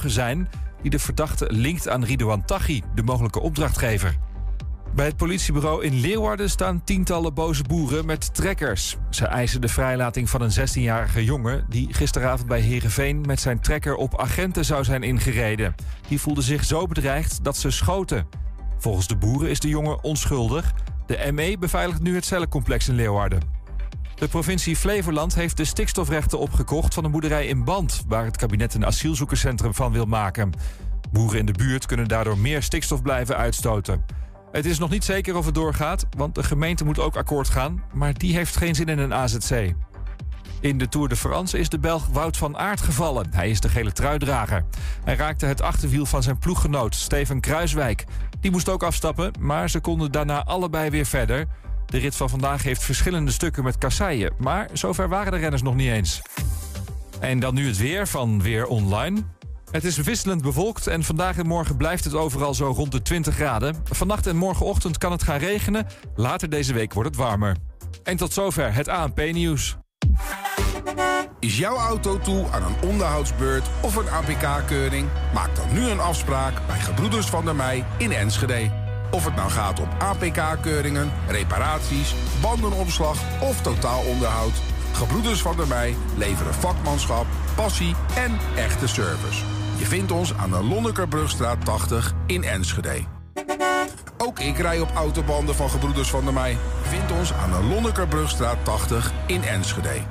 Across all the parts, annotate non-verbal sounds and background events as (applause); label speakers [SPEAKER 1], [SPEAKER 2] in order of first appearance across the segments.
[SPEAKER 1] getuigen zijn die de verdachte linkt aan Ridouan Taghi, de mogelijke opdrachtgever. Bij het politiebureau in Leeuwarden staan tientallen boze boeren met trekkers. Ze eisen de vrijlating van een 16-jarige jongen die gisteravond bij Heerenveen met zijn trekker op agenten zou zijn ingereden. Die voelde zich zo bedreigd dat ze schoten. Volgens de boeren is de jongen onschuldig. De ME beveiligt nu het cellencomplex in Leeuwarden. De provincie Flevoland heeft de stikstofrechten opgekocht van een boerderij in Band, waar het kabinet een asielzoekerscentrum van wil maken. Boeren in de buurt kunnen daardoor meer stikstof blijven uitstoten. Het is nog niet zeker of het doorgaat, want de gemeente moet ook akkoord gaan, maar die heeft geen zin in een AZC. In de Tour de France is de Belg Wout van Aert gevallen. Hij is de gele truidrager. Hij raakte het achterwiel van zijn ploeggenoot Steven Kruiswijk. Die moest ook afstappen, maar ze konden daarna allebei weer verder. De rit van vandaag heeft verschillende stukken met kasseien, maar zover waren de renners nog niet eens. En dan nu het weer van Weer Online. Het is wisselend bewolkt en vandaag en morgen blijft het overal zo rond de 20 graden. Vannacht en morgenochtend kan het gaan regenen. Later deze week wordt het warmer. En tot zover het ANP-nieuws.
[SPEAKER 2] Is jouw auto toe aan een onderhoudsbeurt of een APK-keuring? Maak dan nu een afspraak bij Gebroeders van der Mei in Enschede. Of het nou gaat om APK-keuringen, reparaties, bandenopslag of totaalonderhoud... Gebroeders van der Mei leveren vakmanschap, passie en echte service. Je vindt ons aan de Lonnekerbrugstraat 80 in Enschede. Ook ik rij op autobanden van Gebroeders van der Mei. Vind ons aan de Lonnekerbrugstraat 80 in Enschede.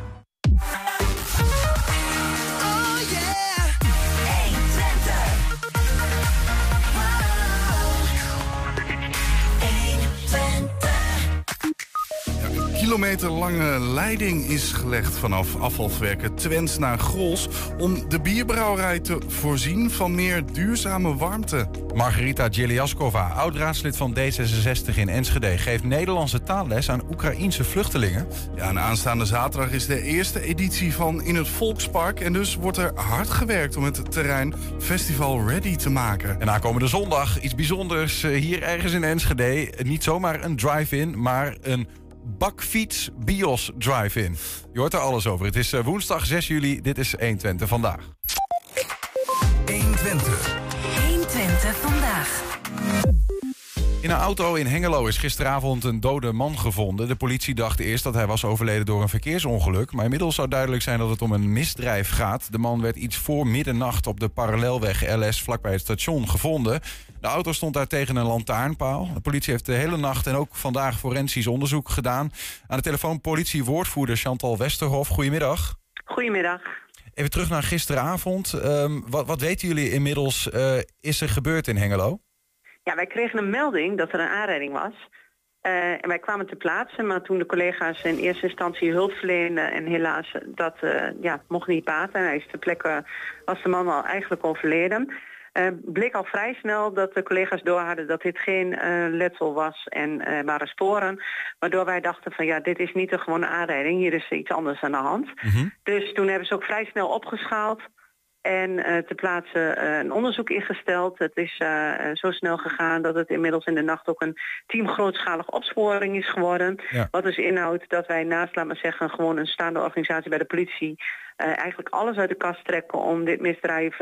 [SPEAKER 3] Kilometerlange leiding is gelegd vanaf afvalverwerken Twents naar Grols... om de bierbrouwerij te voorzien van meer duurzame warmte.
[SPEAKER 4] Margarita Djeliaskova, oud-raadslid van D66 in Enschede... geeft Nederlandse taalles aan Oekraïense vluchtelingen.
[SPEAKER 3] Ja, en aanstaande zaterdag is de eerste editie van In het Volkspark... en dus wordt er hard gewerkt om het terrein festival ready te maken.
[SPEAKER 4] En aankomende zondag iets bijzonders eh, hier ergens in Enschede. Niet zomaar een drive-in, maar een bakfiets Bios Drive-In. Je hoort er alles over. Het is eh, woensdag 6 juli. Dit is 120 vandaag.
[SPEAKER 5] 120. 120 vandaag.
[SPEAKER 4] In een auto in Hengelo is gisteravond een dode man gevonden. De politie dacht eerst dat hij was overleden door een verkeersongeluk. Maar inmiddels zou duidelijk zijn dat het om een misdrijf gaat. De man werd iets voor middernacht op de parallelweg LS vlakbij het station gevonden. De auto stond daar tegen een lantaarnpaal. De politie heeft de hele nacht en ook vandaag forensisch onderzoek gedaan. Aan de telefoon politiewoordvoerder Chantal Westerhof. Goedemiddag.
[SPEAKER 6] Goedemiddag.
[SPEAKER 4] Even terug naar gisteravond. Um, wat, wat, weten jullie inmiddels uh, is er gebeurd in Hengelo?
[SPEAKER 6] Ja, wij kregen een melding dat er een aanrijding was. Uh, en wij kwamen te plaatsen, maar toen de collega's in eerste instantie hulp verleenden en helaas dat uh, ja, mocht niet baten. Hij is ter plekke, was de man al eigenlijk overleden. Uh, bleek al vrij snel dat de collega's doorhadden dat dit geen letsel was en waren sporen. Waardoor wij dachten van ja, dit is niet een gewone aanrijding, hier is iets anders aan de hand. Mm -hmm. Dus toen hebben ze ook vrij snel opgeschaald. En uh, te plaatsen uh, een onderzoek ingesteld. Het is uh, zo snel gegaan dat het inmiddels in de nacht ook een team grootschalige opsporing is geworden. Ja. Wat dus inhoudt dat wij naast, laat maar zeggen, gewoon een staande organisatie bij de politie eigenlijk alles uit de kast trekken om dit misdrijf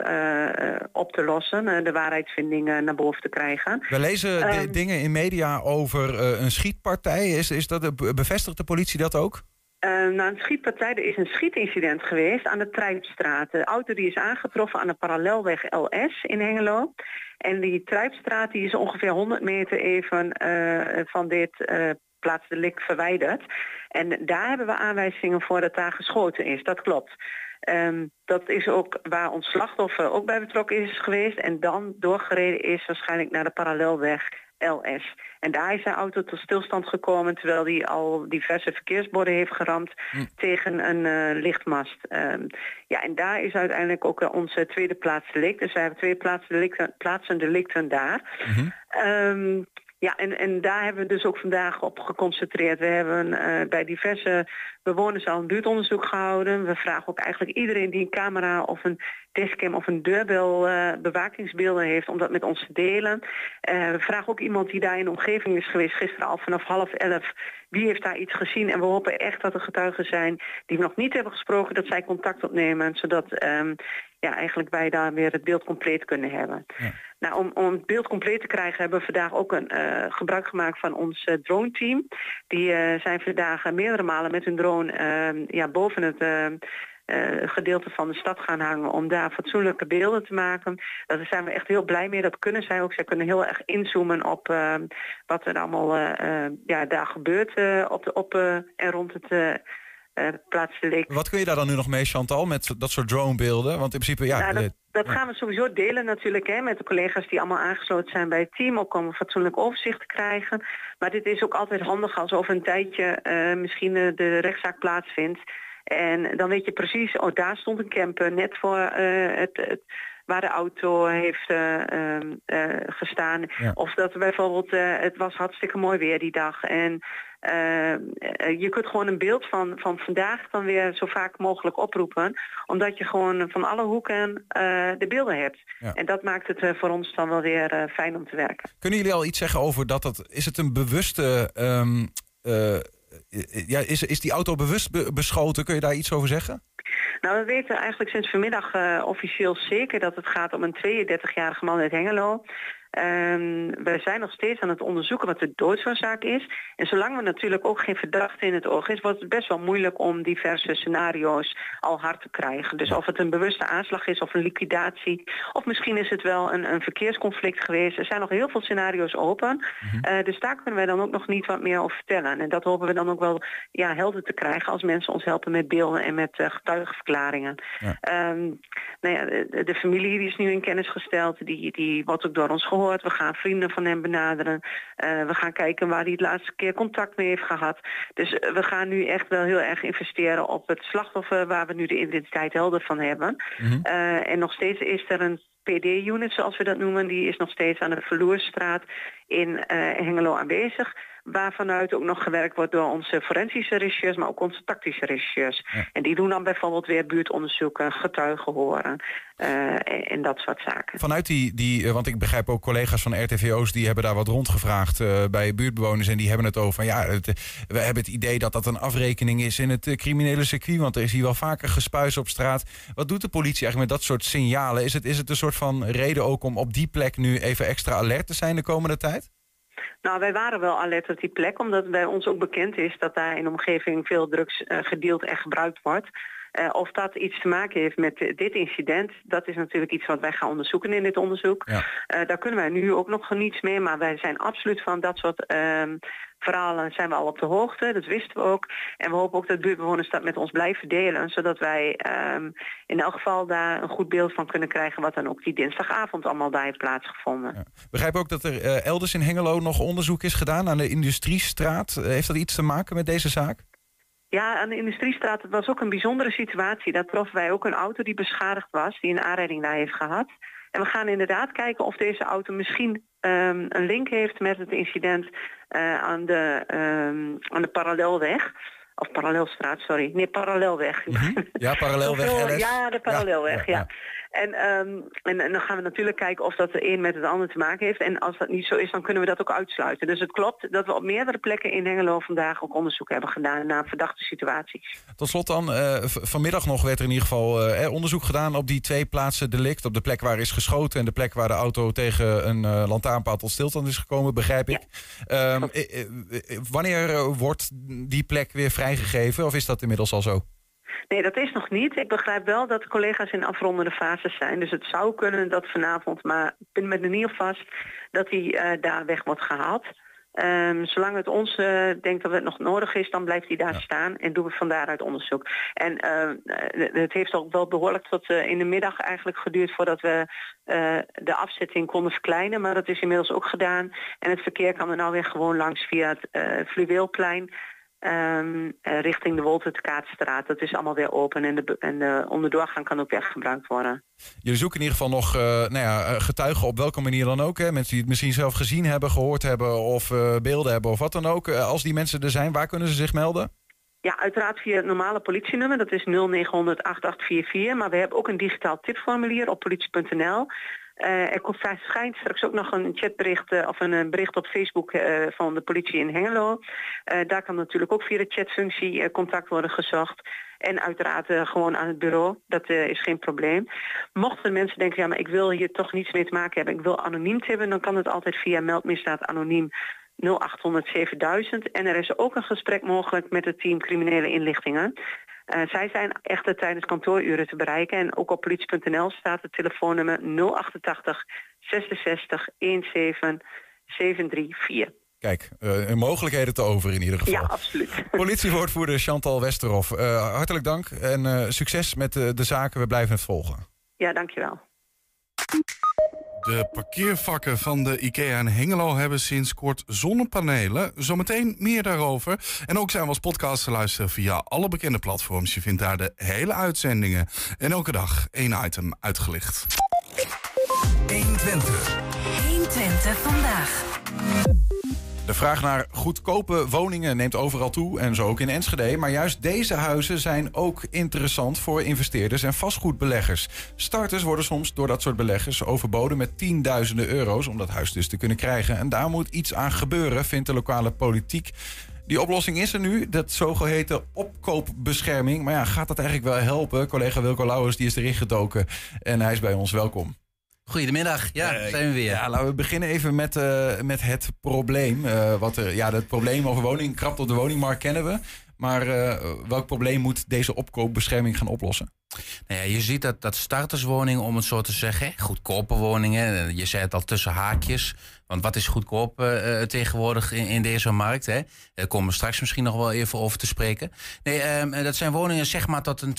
[SPEAKER 6] op te lossen. de waarheidsvindingen naar boven te krijgen.
[SPEAKER 4] We lezen dingen in media over een schietpartij. Is, is dat, bevestigt de politie dat ook?
[SPEAKER 6] Uh, na een schietpartij, er is een schietincident geweest aan de Trijpstraat. De auto die is aangetroffen aan de parallelweg LS in Hengelo. En die Trijpstraat die is ongeveer 100 meter even uh, van dit uh, verwijderd. En daar hebben we aanwijzingen voor dat daar geschoten is. Dat klopt. Um, dat is ook waar ons slachtoffer ook bij betrokken is geweest. En dan doorgereden is waarschijnlijk naar de parallelweg LS. En daar is zijn auto tot stilstand gekomen terwijl hij al diverse verkeersborden heeft geramd hm. tegen een uh, lichtmast. Um, ja, en daar is uiteindelijk ook onze tweede plaats delict. Dus wij hebben twee plaatsen delicten, plaatsen delicten daar. -hmm. um, ja, en, en daar hebben we dus ook vandaag op geconcentreerd. We hebben uh, bij diverse bewoners al een buurtonderzoek gehouden. We vragen ook eigenlijk iedereen die een camera of een dashcam of een deurbel uh, bewakingsbeelden heeft om dat met ons te delen. Uh, we vragen ook iemand die daar in de omgeving is geweest gisteren al vanaf half elf wie heeft daar iets gezien. En we hopen echt dat er getuigen zijn die we nog niet hebben gesproken, dat zij contact opnemen, zodat ehm, ja, eigenlijk wij daar weer het beeld compleet kunnen hebben. Ja. Nou, om, om het beeld compleet te krijgen hebben we vandaag ook een uh, gebruik gemaakt van ons uh, drone team. Die uh, zijn vandaag meerdere malen met hun drone ehm, ja, boven het ehm, gedeelte van de stad gaan hangen om daar fatsoenlijke beelden te maken. Daar zijn we echt heel blij mee. Dat kunnen zij ook. Zij kunnen heel erg inzoomen op uh, wat er allemaal ja, daar gebeurt op, de, op en rond het plaats de Leek.
[SPEAKER 4] Wat kun je daar dan nu nog mee, Chantal, met dat soort dronebeelden? Want in principe, ja...
[SPEAKER 6] Nou, dat, dat gaan we sowieso delen natuurlijk hè, met de collega's die allemaal aangesloten zijn bij het team. Ook om een fatsoenlijk overzicht te krijgen. Maar dit is ook altijd handig als over een tijdje misschien de rechtszaak plaatsvindt. En dan weet je precies, oh daar stond een camper net voor uh, het, het, waar de auto heeft uh, uh, gestaan. Of dat bijvoorbeeld, het was hartstikke mooi weer die dag. En je kunt gewoon een beeld van, van vandaag dan weer zo vaak mogelijk oproepen. Omdat je gewoon van alle hoeken de beelden hebt. En dat maakt het voor ons dan wel weer fijn om te werken.
[SPEAKER 4] Kunnen jullie al iets zeggen over dat dat... Is het een bewuste... Um, ja, is, is die auto bewust beschoten? Kun je daar iets over zeggen?
[SPEAKER 6] Nou, we weten eigenlijk sinds vanmiddag officieel zeker dat het gaat om een 32-jarige man uit Hengelo. Um, we zijn nog steeds aan het onderzoeken wat de doodsoorzaak is. En zolang we natuurlijk ook geen verdachte in het oog is... wordt het best wel moeilijk om diverse scenario's al hard te krijgen. Dus of het een bewuste aanslag is of een liquidatie... of misschien is het wel een, een verkeersconflict geweest. Er zijn nog heel veel scenario's open. Mm dus daar kunnen wij dan ook nog niet wat meer over vertellen. En dat hopen we dan ook wel ja, helder te krijgen... als mensen ons helpen met beelden en met uh, getuigenverklaringen. Ja. Um, nou ja, de, de, familie die is nu in kennis gesteld. Die, die wordt ook door ons gehoord we gaan vrienden van hem benaderen. Uh, we gaan kijken waar hij het laatste keer contact mee heeft gehad. Dus uh, we gaan nu echt wel heel erg investeren op het slachtoffer... waar we nu de identiteit helder van hebben. Mm -hmm. uh, en nog steeds is er een PD-unit, zoals we dat noemen. Die is nog steeds aan de Verloerstraat in Hengelo aanwezig waarvanuit ook nog gewerkt wordt door onze forensische regisseurs, maar ook onze tactische regisseurs. En die doen dan bijvoorbeeld weer buurtonderzoeken, getuigen horen uh, en dat soort zaken.
[SPEAKER 4] Vanuit die, die, eh, want ik begrijp ook collega's van RTVO's die hebben daar wat rondgevraagd uh, bij buurtbewoners en die hebben het over ja, het, we hebben het idee dat dat een afrekening is in het criminele circuit, want er is hier wel vaker gespuis op straat. Wat doet de politie eigenlijk met dat soort signalen? Is het, is het een soort van reden ook om op die plek nu even extra alert te zijn de komende tijd?
[SPEAKER 6] Nou, wij waren wel alert op die plek, omdat bij ons ook bekend is dat daar in de omgeving veel drugs uh, gedeeld en gebruikt wordt. Uh, of dat iets te maken heeft met dit incident, dat is natuurlijk iets wat wij gaan onderzoeken in dit onderzoek. Ja. Uh, daar kunnen wij nu ook nog niets mee, maar wij zijn absoluut van dat soort ehm, verhalen zijn we al op de hoogte, dat wisten we ook. En we hopen ook dat buurtbewoners dat met ons blijven delen, zodat wij um, in elk geval daar een goed beeld van kunnen krijgen wat dan ook die dinsdagavond allemaal daar heeft plaatsgevonden. Ja.
[SPEAKER 4] Begrijp ook dat er uh, elders in Hengelo nog onderzoek is gedaan aan de Industriestraat. Uh, heeft dat iets te maken met deze zaak?
[SPEAKER 6] Ja, aan de Industriestraat het was ook een bijzondere situatie. Daar troffen wij ook een auto die beschadigd was, die een aanrijding daar heeft gehad. En we gaan inderdaad kijken of deze auto misschien um, een link heeft met het incident uh, aan, de, um, aan de parallelweg. Of parallelstraat, sorry. Nee, parallelweg.
[SPEAKER 4] Mm -hmm. Ja, (laughs) parallelweg.
[SPEAKER 6] ja, de parallelweg, ja. ja. ja. En, um, en, en, dan gaan we natuurlijk kijken of dat de een met het ander te maken heeft. En als dat niet zo is, dan kunnen we dat ook uitsluiten. Dus het klopt dat we op meerdere plekken in Hengelo vandaag ook onderzoek hebben gedaan naar verdachte situaties.
[SPEAKER 4] Tot slot dan, uh, vanmiddag nog werd er in ieder geval uh, onderzoek gedaan op die twee plaatsen delict. Op de plek waar is geschoten en de plek waar de auto tegen een uh, lantaarnpaal tot stilstand is gekomen, begrijp ik. Ja. Um, wanneer wordt die plek weer vrijgegeven of is dat inmiddels al zo?
[SPEAKER 6] Nee, dat is nog niet. Ik begrijp wel dat de collega's in afrondende fases zijn. Dus het zou kunnen dat vanavond, maar ik ben met in ieder vast dat hij uh, daar weg wordt gehaald. Um, zolang het ons uh, denkt dat het nog nodig is, dan blijft hij daar ja. staan en doen we van daaruit onderzoek. En uh, het heeft ook wel behoorlijk tot uh, in de middag eigenlijk geduurd voordat we de afzetting konden verkleinen. Maar dat is inmiddels ook gedaan. En het verkeer kan er nou weer gewoon langs via het Fluweelplein. Um, uh, richting de Wolterkaatstraat. Dat is allemaal weer open en de, en de onderdoorgang kan ook weer gebruikt worden.
[SPEAKER 4] Jullie zoeken in ieder geval nog uh, nou ja, getuigen op welke manier dan ook. Hè? Mensen die het misschien zelf gezien hebben, gehoord hebben of uh, beelden hebben of wat dan ook. als die mensen er zijn, waar kunnen ze zich melden?
[SPEAKER 6] Ja, uiteraard via het normale politienummer, dat is 0900 8844. Maar we hebben ook een digitaal tipformulier op politie.nl. Uh, er komt verschijnt straks ook nog een chatbericht uh, of een, bericht op Facebook uh, van de politie in Hengelo. daar kan natuurlijk ook via de chatfunctie contact worden gezocht. En uiteraard gewoon aan het bureau. Dat is geen probleem. Mochten mensen denken, ja maar ik wil hier toch niets mee te maken hebben. Ik wil anoniem hebben, dan kan het altijd via meldmisdaad anoniem 0800 7000. En er is ook een gesprek mogelijk met het team criminele inlichtingen. Uh, zij zijn echter tijdens kantooruren te bereiken. En ook op politie.nl staat het telefoonnummer 088 66 17 734.
[SPEAKER 4] Kijk, uh, mogelijkheden te over in ieder geval.
[SPEAKER 6] Ja, absoluut. (laughs) (laughs)
[SPEAKER 4] Politiewoordvoerder Chantal Westerhof, uh, hartelijk dank en succes met de zaken. We blijven het volgen.
[SPEAKER 6] Ja, dankjewel.
[SPEAKER 3] De parkeervakken van de IKEA in Hengelo hebben sinds kort zonnepanelen. Zometeen meer daarover. En ook zijn we als podcast te luisteren via alle bekende platforms. Je vindt daar de hele uitzendingen. En elke dag één item uitgelicht.
[SPEAKER 5] 120. 120 vandaag.
[SPEAKER 4] De vraag naar goedkope woningen neemt overal toe en zo ook in Enschede. Maar juist deze huizen zijn ook interessant voor investeerders en vastgoedbeleggers. Starters worden soms door dat soort beleggers overboden met tienduizenden euro's om dat huis dus te kunnen krijgen. En daar moet iets aan gebeuren, vindt de lokale politiek. Die oplossing is er nu, dat zogeheten opkoopbescherming. Maar ja, gaat dat eigenlijk wel helpen? Collega Wilco Lauwers die is erin gedoken en hij is bij ons. Welkom.
[SPEAKER 7] Goedemiddag, ja, uh, zijn we weer.
[SPEAKER 4] Ja, laten we beginnen even met, uh, met het probleem. Uh, wat er, ja, het probleem over woning, krapt op de woningmarkt kennen we. Maar welk probleem moet deze opkoopbescherming gaan oplossen?
[SPEAKER 7] Nou ja, je ziet dat, dat starterswoningen, om het zo te zeggen, goedkope woningen, je zei het al tussen haakjes. Want wat is goedkoop uh, tegenwoordig in, in, deze markt? Hè? Daar komen we straks misschien nog wel even over te spreken. Nee, uh, dat zijn woningen zeg maar tot een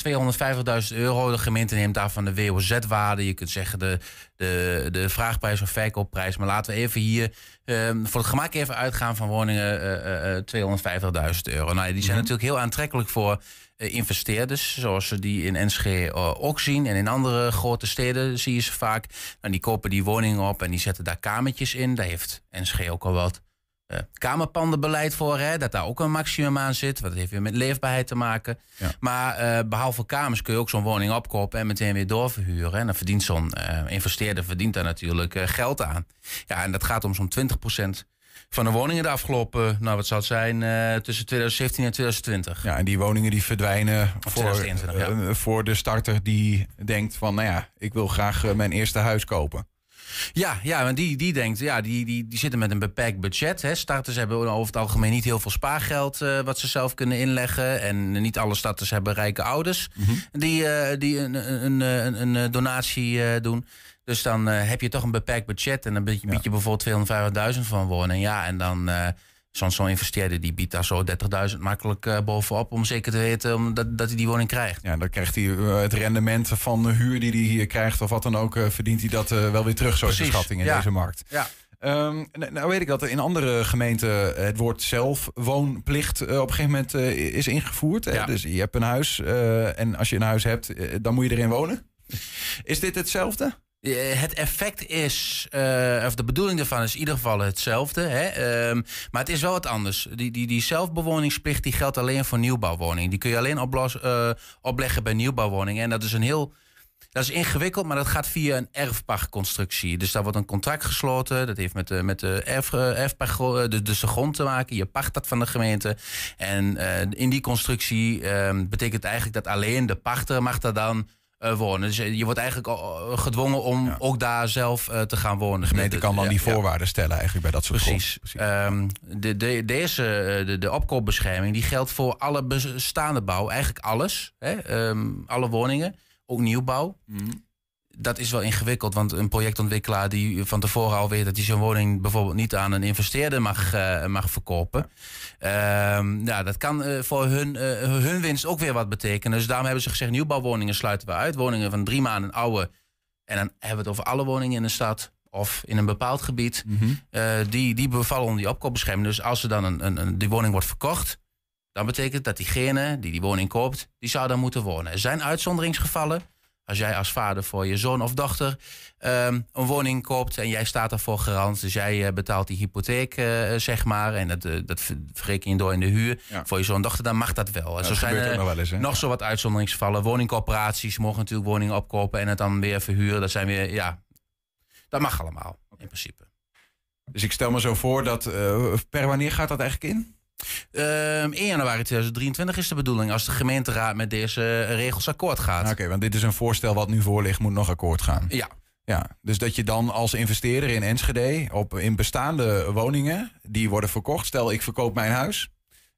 [SPEAKER 7] 250.000 euro. De gemeente neemt daarvan de WOZ-waarde. Je kunt zeggen de, de, de vraagprijs of verkoopprijs. Maar laten we even hier ehm, voor het gemak even uitgaan van woningen 250.000 euro. Nou, die zijn mhm. natuurlijk heel aantrekkelijk voor eh, investeerders, zoals ze die in Enschede eh, ook zien. En in andere grote steden zie je ze vaak. Nou, die kopen die woningen op en die zetten daar kamertjes in. Daar heeft Enschede ook al wat uh, kamerpandenbeleid voor, hè, dat daar ook een maximum aan zit. Wat heeft weer met leefbaarheid te maken. Maar behalve kamers kun je ook zo'n woning opkopen en meteen weer doorverhuren. En dan verdient zo'n investeerder verdient daar natuurlijk geld aan. Ja, en dat gaat om zo'n 20% van de woningen de afgelopen, nou wat zou het zijn, uh, tussen 2017 en 2020.
[SPEAKER 4] Ja, en die woningen die verdwijnen voor, uh, voor de starter die denkt van, nou ja, ik wil graag uh, mijn eerste huis kopen.
[SPEAKER 7] Ja, ja want die, die denkt, ja, die, die, die zitten met een beperkt budget. Hè. Starters hebben over het algemeen niet heel veel spaargeld uh, wat ze zelf kunnen inleggen. En niet alle starters hebben rijke ouders mm -hmm. die, uh, die een, een, een, een donatie uh, doen. Dus dan heb je toch een beperkt budget. En dan bied je, bied je bijvoorbeeld 250.000 van wonen. Ja, en dan zo'n zo investeerder die biedt daar zo 30.000 makkelijk uh, bovenop. Om zeker te weten um, dat, dat hij die woning krijgt.
[SPEAKER 4] Ja, dan krijgt hij het rendement van de huur die hij hier krijgt. Of wat dan ook, verdient hij dat wel weer terug. Zo is de schatting in ja. deze markt.
[SPEAKER 7] Ja.
[SPEAKER 4] Um, nou weet ik dat er in andere gemeenten het woord zelfwoonplicht uh, op een gegeven moment uh, is ingevoerd. Ja. Dus je hebt een huis uh, en als je een huis hebt, dan moet je erin wonen. Is dit hetzelfde?
[SPEAKER 7] Eh, het effect is, uh, of de bedoeling daarvan is in ieder geval hetzelfde. Hè? Um, maar het is wel wat anders. Die, die, die zelfbewoningsplicht die geldt alleen voor nieuwbouwwoningen. Die kun je alleen oplos, uh, opleggen bij nieuwbouwwoningen. En dat is een heel. Dat is ingewikkeld, maar dat gaat via een erfpachtconstructie. Dus daar wordt een contract gesloten. Dat heeft met de, met de erf, erfpacht, dus de grond te maken. Je pacht dat van de gemeente. En in die constructie uh, betekent eigenlijk dat alleen de pachter mag daar dan uh, wonen. Dus je wordt eigenlijk uh, gedwongen om ook daar zelf uh, te gaan wonen.
[SPEAKER 4] De gemeente kan dan die voorwaarden stellen eigenlijk bij dat soort
[SPEAKER 7] Precies. Precies. Um, de, de, deze, de, de opkoopbescherming, die geldt voor alle bestaande bouw. Eigenlijk alles. Hè? Um, alle woningen. Ook nieuwbouw. Mm dat is wel ingewikkeld, want een projectontwikkelaar die van tevoren al weet dat hij zijn woning bijvoorbeeld niet aan een investeerder mag, uh, mag verkopen. Uh, ja, dat kan uh, voor hun, uh, hun winst ook weer wat betekenen. Dus daarom hebben ze gezegd: nieuwbouwwoningen sluiten we uit. Woningen van drie maanden oude. En dan hebben we het over alle woningen in de stad of in een bepaald gebied. Mm -hmm. die, die bevallen onder die opkoopbescherming. Dus als er dan een, een, een, die woning wordt verkocht, dan betekent dat diegene die die woning koopt, die zou dan moeten wonen. Er zijn uitzonderingsgevallen. Als jij als vader voor je zoon of dochter ehm, een woning koopt en jij staat ervoor garant, dus jij eh, betaalt die hypotheek, eh, zeg maar, en dat, eh, dat verreken je door in de huur
[SPEAKER 4] Ja.
[SPEAKER 7] voor je zoon of dochter, dan mag dat wel. En
[SPEAKER 4] dat
[SPEAKER 7] zo zijn er
[SPEAKER 4] nog eens,
[SPEAKER 7] nog zo wat uitzonderingsgevallen. Woningcorporaties mogen natuurlijk woningen opkopen en het dan weer verhuren. Dat zijn weer, ja, dat mag allemaal in principe.
[SPEAKER 4] Dus ik stel me zo voor dat. per wanneer gaat dat eigenlijk in?
[SPEAKER 7] Ehm 1 januari 2023 is de bedoeling als de gemeenteraad met deze regels akkoord gaat.
[SPEAKER 4] Oké, want dit is een voorstel wat nu voor ligt, moet nog akkoord gaan.
[SPEAKER 7] Ja,
[SPEAKER 4] Ja, dus dat je dan als investeerder in Enschede op in bestaande woningen die worden verkocht. Stel, ik verkoop mijn huis.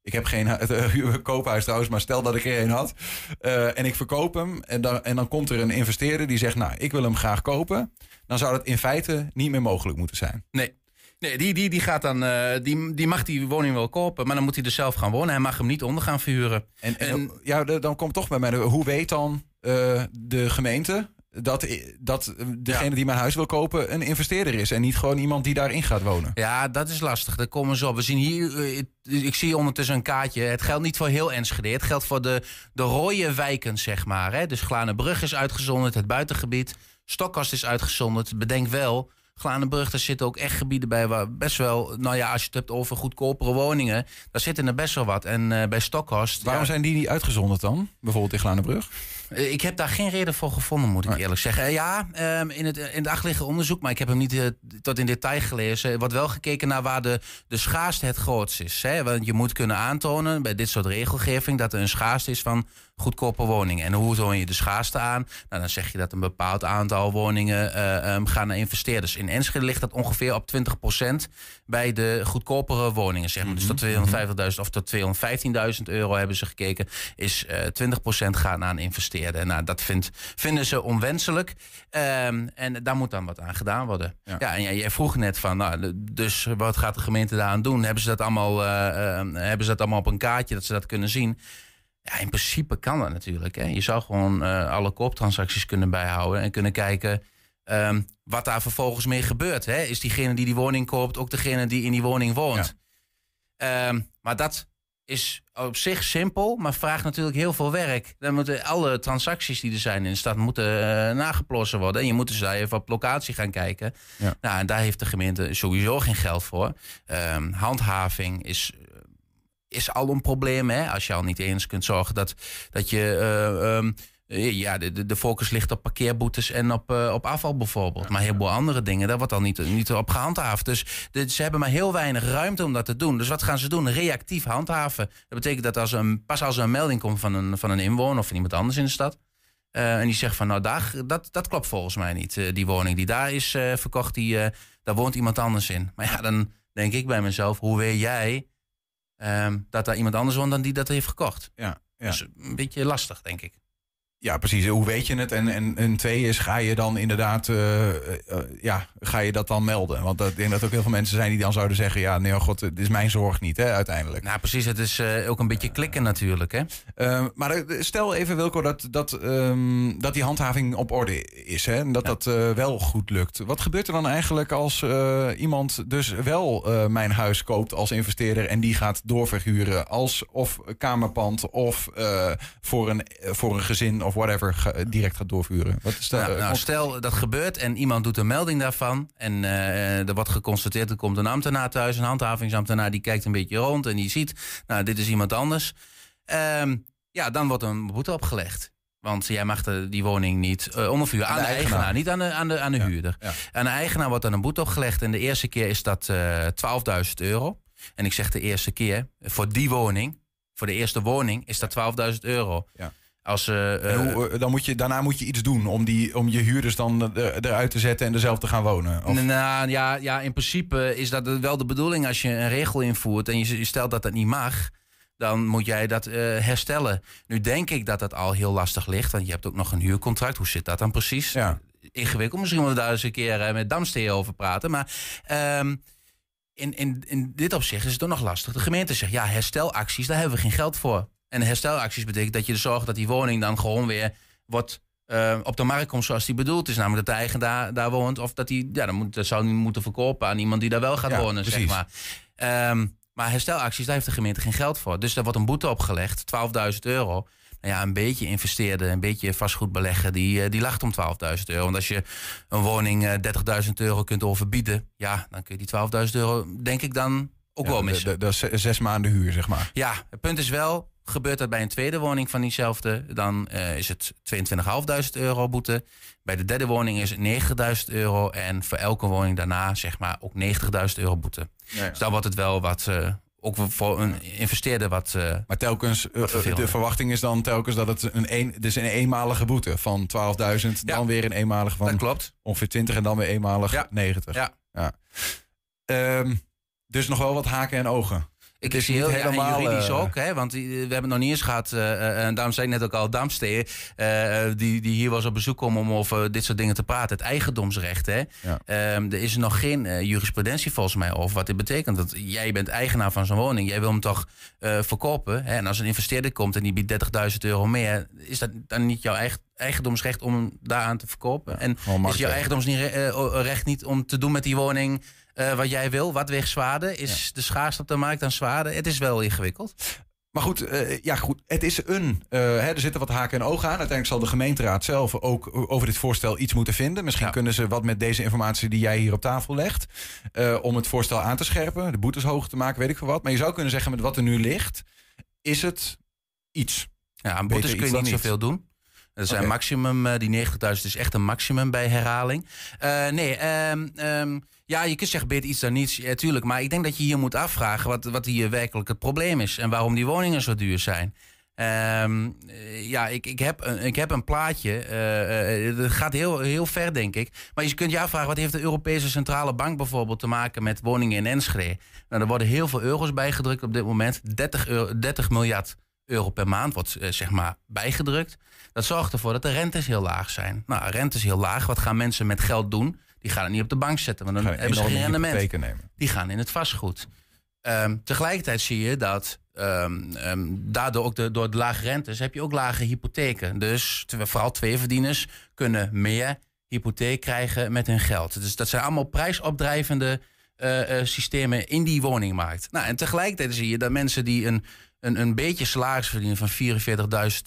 [SPEAKER 4] Ik heb geen (laughs) eh, koophuis trouwens, maar stel dat ik er een had. eh, en ik verkoop hem. En dan, en dan komt er een investeerder die zegt: Nou, ik wil hem graag kopen. Dan zou dat in feite niet meer mogelijk moeten zijn.
[SPEAKER 7] nee. Nee, die, die, die, gaat dan, eh, die, die mag die woning wel kopen, maar dan moet hij er zelf gaan wonen. Hij mag hem niet onder gaan verhuren.
[SPEAKER 4] En, en,
[SPEAKER 7] En-
[SPEAKER 4] ja, dan komt toch bij mij: hoe weet dan eh, de gemeente dat, dat degene die mijn huis wil kopen een investeerder is en niet gewoon iemand die daarin gaat wonen?
[SPEAKER 7] Ja, dat is lastig. Daar komen ze op. We zien hier, eh, ik- ik zie ondertussen een kaartje. Het geldt niet voor heel Enschede. Het geldt voor de, de rode wijken, zeg maar. Hè. Dus Glanenbrug is uitgezonderd, het buitengebied. Stokkast is uitgezonderd. Bedenk wel, Glanenbrug, daar zitten ook echt gebieden bij waar best wel... Nou ja, als je het hebt over goedkopere woningen, daar zitten er best wel wat. En eh, bij Stokkast...
[SPEAKER 4] Waarom
[SPEAKER 7] ja,
[SPEAKER 4] zijn die niet uitgezonderd dan? Bijvoorbeeld in Glanenbrug?
[SPEAKER 7] eh, Ik heb daar geen reden voor gevonden, moet ik eerlijk zeggen. Eh, Ja, ehm, in het, in het achterliggende onderzoek, maar ik heb hem niet tot in detail gelezen. Wordt wel gekeken naar waar de, de schaarste het grootst is. Hè? Want je moet kunnen aantonen bij dit soort regelgeving dat er een schaarste is van goedkope woningen. En hoe toon je de schaarste aan? Nou, dan zeg je dat een bepaald aantal woningen eh, ehm, gaan naar investeerders. In Enschede ligt dat ongeveer op 20% bij de goedkopere woningen. Zeg maar. Dus tot 250.000 of tot 215.000 euro hebben ze gekeken. Is eh 20% gaat naar een investeerder. Nou, dat vindt, vinden ze onwenselijk. Ehm, en daar moet dan wat aan gedaan worden.
[SPEAKER 4] Ja.
[SPEAKER 7] Ja, en jij, jij vroeg net van, nou, dus wat gaat de gemeente daaraan doen? Hebben ze dat allemaal, eh, eh, hebben ze dat allemaal op een kaartje dat ze dat kunnen zien? Ja, in principe kan dat natuurlijk. Hè. Je zou gewoon eh, alle kooptransacties kunnen bijhouden en kunnen kijken ehm, wat daar vervolgens mee gebeurt. Hè. Is diegene die die woning koopt ook degene die in die woning woont? Ehm, maar dat is op zich simpel, maar vraagt natuurlijk heel veel werk. Dan moeten alle transacties die er zijn in de stad moeten eh, nageplossen worden. En je moet dus daar even op locatie gaan kijken.
[SPEAKER 4] Ja.
[SPEAKER 7] Nou, en daar heeft de gemeente sowieso geen geld voor. Ehm, handhaving is, is al een probleem. Hè? Als je al niet eens kunt zorgen dat, dat je... eh, ehm, eh, ja, de, de- focus ligt op parkeerboetes en op, eh, op afval bijvoorbeeld. maar heel veel andere dingen, daar wordt al niet, niet op gehandhaafd. Dus de- ze hebben maar heel weinig ruimte om dat te doen. Dus wat gaan ze doen? Reactief handhaven. Dat betekent dat als een, pas als er een melding komt van een, van een inwoner of van iemand anders in de stad. en die zegt van nou, daar, dat, dat klopt volgens mij niet. die woning die daar is verkocht, die, daar woont iemand anders in. Maar ja, dan denk ik bij mezelf, hoe weet jij ehm, dat daar iemand anders woont dan die dat heeft gekocht?
[SPEAKER 4] Ja, ja.
[SPEAKER 7] Dus een beetje lastig, denk ik.
[SPEAKER 4] Ja, precies. Hoe weet je het? En, en, en twee is, ga je dan inderdaad, eh, eh, eh, ja, ga je dat dan melden? Want dat- ik denk dat er ook heel veel mensen zijn die dan zouden zeggen, ja, nee, oh god, dit is mijn zorg niet, hè, uiteindelijk.
[SPEAKER 7] Nou, precies. Het is ook een beetje klikken natuurlijk, hè?
[SPEAKER 4] Eh, maar stel even, Wilco, dat, dat, ehm, dat die handhaving op orde is. Hè? En dat dat wel goed lukt. Wat gebeurt er dan eigenlijk als iemand dus wel mijn huis koopt als investeerder... en die gaat doorverhuren als of kamerpand of voor, een, voor een gezin of whatever ga- direct gaat doorverhuren? Wat is dat?
[SPEAKER 7] Nou,
[SPEAKER 4] eh,
[SPEAKER 7] nou, stel dat gebeurt en iemand doet een melding daarvan. En eh, er wordt geconstateerd, er komt een ambtenaar thuis, een handhavingsambtenaar, die kijkt een beetje rond en die ziet, nou, dit is iemand anders. Ehm, ja, dan wordt een boete opgelegd. Want jij mag de, die woning niet ondervuren aan,
[SPEAKER 4] de
[SPEAKER 7] de, eigenaar.
[SPEAKER 4] eigenaar.
[SPEAKER 7] niet aan de, aan de, aan de
[SPEAKER 4] Ja,
[SPEAKER 7] huurder.
[SPEAKER 4] ja.
[SPEAKER 7] Aan de eigenaar wordt dan een boete opgelegd. En de eerste keer is dat eh 12.000 euro. En ik zeg de eerste keer, voor die woning, voor de eerste woning, is dat 12.000 euro.
[SPEAKER 4] Ja.
[SPEAKER 7] Als, eh, eh,
[SPEAKER 4] hoe, eh, dan moet je, daarna moet je iets doen om, die, om je huurders dan eruit te zetten en er zelf te gaan wonen. Of,
[SPEAKER 7] Nou ja, ja, in principe is dat wel de bedoeling als je een regel invoert en je je stelt dat dat niet mag. Dan moet jij dat herstellen. Nu denk ik dat dat al heel lastig ligt, want je hebt ook nog een huurcontract. Hoe zit dat dan precies?
[SPEAKER 4] Ja.
[SPEAKER 7] Ingewikkeld. Misschien moeten we daar eens een keer met Damsteer over praten. Maar ehm, in, in, in dit opzicht is het ook nog lastig. De gemeente zegt, ja, herstelacties, daar hebben we geen geld voor. En herstelacties betekent dat je er zorgt dat die woning dan gewoon weer wordt eh, op de markt komt zoals die bedoeld is. Namelijk dat de eigenaar daar woont. Of dat hij, ja, dan moet, dat zou hij moeten verkopen aan iemand die daar wel gaat
[SPEAKER 4] Ja,
[SPEAKER 7] wonen, zeg maar. Ehm, maar herstelacties, daar heeft de gemeente geen geld voor. Dus daar wordt een boete opgelegd, 12.000 euro. Nou ja, een beetje investeerder, een beetje vastgoed beleggen, die, eh, die lacht om 12.000 euro. Want als je een woning eh, 30.000 euro kunt overbieden, ja, dan kun je die 12.000 euro, denk ik dan ook wel missen.
[SPEAKER 4] Dat is zes maanden huur, zeg maar.
[SPEAKER 7] Ja, het punt is wel, gebeurt dat bij een tweede woning van diezelfde, dan eh, is het 22.500 euro boete. Bij de derde woning is het 90.000 euro en voor elke woning daarna zeg maar ook 90.000 euro boete. Dus dan wordt het wel wat, eh, ook voor een investeerder wat... eh,
[SPEAKER 4] Maar telkens, de verwachting is dan telkens dat het een, een, dus een eenmalige boete van 12.000,
[SPEAKER 7] Ja.
[SPEAKER 4] dan weer een eenmalige van
[SPEAKER 7] dat klopt.
[SPEAKER 4] ongeveer 20 en dan weer eenmalig
[SPEAKER 7] Ja.
[SPEAKER 4] 90.
[SPEAKER 7] Ja.
[SPEAKER 4] Ehm, dus nog wel wat haken en ogen.
[SPEAKER 7] Ik
[SPEAKER 4] Het is
[SPEAKER 7] zie heel ja,
[SPEAKER 4] helemaal,
[SPEAKER 7] juridisch
[SPEAKER 4] eh,
[SPEAKER 7] ook, hè, want we hebben het nog niet eens gehad. eh, eh, en daarom zei ik net ook al, Damstee, eh, die, die hier was op bezoek komen om over dit soort dingen te praten. Het eigendomsrecht, hè.
[SPEAKER 4] Ja.
[SPEAKER 7] Ehm, er is nog geen jurisprudentie volgens mij over wat dit betekent. Want jij bent eigenaar van zo'n woning, jij wil hem toch verkopen. Hè? En als een investeerder komt en die biedt 30.000 euro meer, is dat dan niet jouw eigen, eigendomsrecht om daaraan te verkopen? en is jouw eigendomsrecht niet om te doen met die woning eh, wat jij wil? Wat weegt zwaarder? Is de schaarste op de markt dan zwaarder? Het is wel ingewikkeld.
[SPEAKER 4] Maar goed, eh, ja, goed, het is een. eh, hè, er zitten wat haken en ogen aan. Uiteindelijk zal de gemeenteraad zelf ook over dit voorstel iets moeten vinden. Misschien
[SPEAKER 7] Ja.
[SPEAKER 4] kunnen ze wat met deze informatie die jij hier op tafel legt. om het voorstel aan te scherpen, de boetes hoger te maken, weet ik veel wat. Maar je zou kunnen zeggen, met wat er nu ligt, is het iets.
[SPEAKER 7] Ja, aan boetes kun je niet
[SPEAKER 4] niet.
[SPEAKER 7] zoveel doen. Dat zijn maximum, die 90.000 is echt een maximum bij herhaling. Nee, ehm, ehm, ja, je kunt zeggen beter iets dan niets, tuurlijk. Maar ik denk dat je hier moet afvragen wat, wat hier werkelijk het probleem is. En waarom die woningen zo duur zijn. Ehm, eh, ja, ik, ik, heb een, ik heb een plaatje. eh, dat gaat heel, heel ver, denk ik. Maar je kunt je afvragen, wat heeft de Europese Centrale Bank bijvoorbeeld te maken met woningen in Enschede? Nou, er worden heel veel euro's bijgedrukt op dit moment. 30, euro, 30 miljard euro per maand wordt zeg maar bijgedrukt. Dat zorgt ervoor dat de rentes heel laag zijn. Nou, rentes heel laag. Wat gaan mensen met geld doen? Die gaan het niet op de bank zetten, want dan hebben ze geen rendement die gaan in het vastgoed. Ehm, tegelijkertijd zie je dat ehm, ehm, daardoor ook de, door de lage rentes heb je ook lage hypotheken. Dus vooral tweeverdieners kunnen meer hypotheek krijgen met hun geld. Dus dat zijn allemaal prijsopdrijvende eh, eh, systemen in die woningmarkt. Nou, en tegelijkertijd zie je dat mensen die een, een, een beetje salaris verdienen van 44.000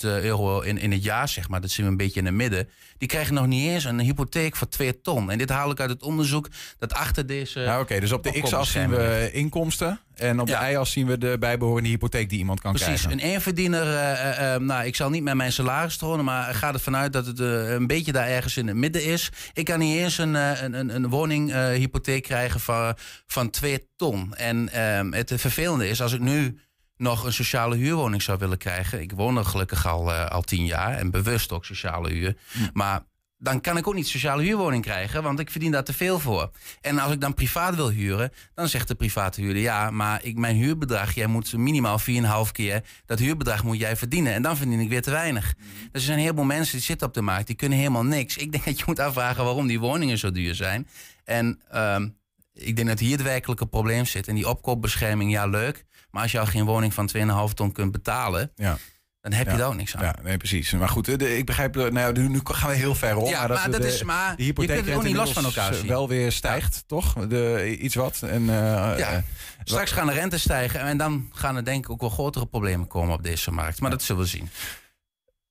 [SPEAKER 7] euro in, in het jaar, zeg maar, dat zien we een beetje in het midden, die krijgen nog niet eens een hypotheek voor 2 ton. En dit haal ik uit het onderzoek dat achter deze.
[SPEAKER 4] Ja, Oké, dus op de x-as zien we inkomsten. En op
[SPEAKER 7] Ja.
[SPEAKER 4] de y-as zien we de bijbehorende hypotheek die iemand kan
[SPEAKER 7] Precies,
[SPEAKER 4] krijgen.
[SPEAKER 7] een eenverdiener, eh, eh, eh, nou, ik zal niet met mijn salaris tonen, maar ga ervan uit dat het eh, een beetje daar ergens in het midden is. Ik kan niet eens een, eh, een, een, een woninghypotheek krijgen van, van 2 ton. En ehm, het vervelende is, als ik nu nog een sociale huurwoning zou willen krijgen, ik woon er gelukkig al, eh, al tien jaar en bewust ook sociale huur, maar dan kan ik ook niet sociale huurwoning krijgen, want ik verdien daar te veel voor. En als ik dan privaat wil huren, dan zegt de private huurder... ja, maar ik, mijn huurbedrag, jij moet minimaal 4,5 keer... dat huurbedrag moet jij verdienen. En dan verdien ik weer te weinig. Dus er zijn een heleboel mensen die zitten op de markt... die kunnen helemaal niks. Ik denk (laughs) dat je moet afvragen waarom die woningen zo duur zijn. En ehm, ik denk dat hier het werkelijke probleem zit. En die opkoopbescherming, ja, leuk. Maar als je al geen woning van 2,5 ton kunt betalen...
[SPEAKER 4] Ja.
[SPEAKER 7] dan heb je daar ook niks aan.
[SPEAKER 4] Ja, nee, precies. Maar goed, de- ik begrijp, eh, nou, nu nu gaan we heel ver op.
[SPEAKER 7] Ja,
[SPEAKER 4] dat
[SPEAKER 7] maar dat
[SPEAKER 4] de,
[SPEAKER 7] is- maar
[SPEAKER 4] de
[SPEAKER 7] je kunt ook niet los van elkaar
[SPEAKER 4] eh,
[SPEAKER 7] zien.
[SPEAKER 4] wel weer stijgt, toch? De, iets wat. En, eh,
[SPEAKER 7] Ja. Straks gaan de rentes stijgen en dan gaan er denk ik ook wel grotere problemen komen op deze markt. Maar dat zullen we zien.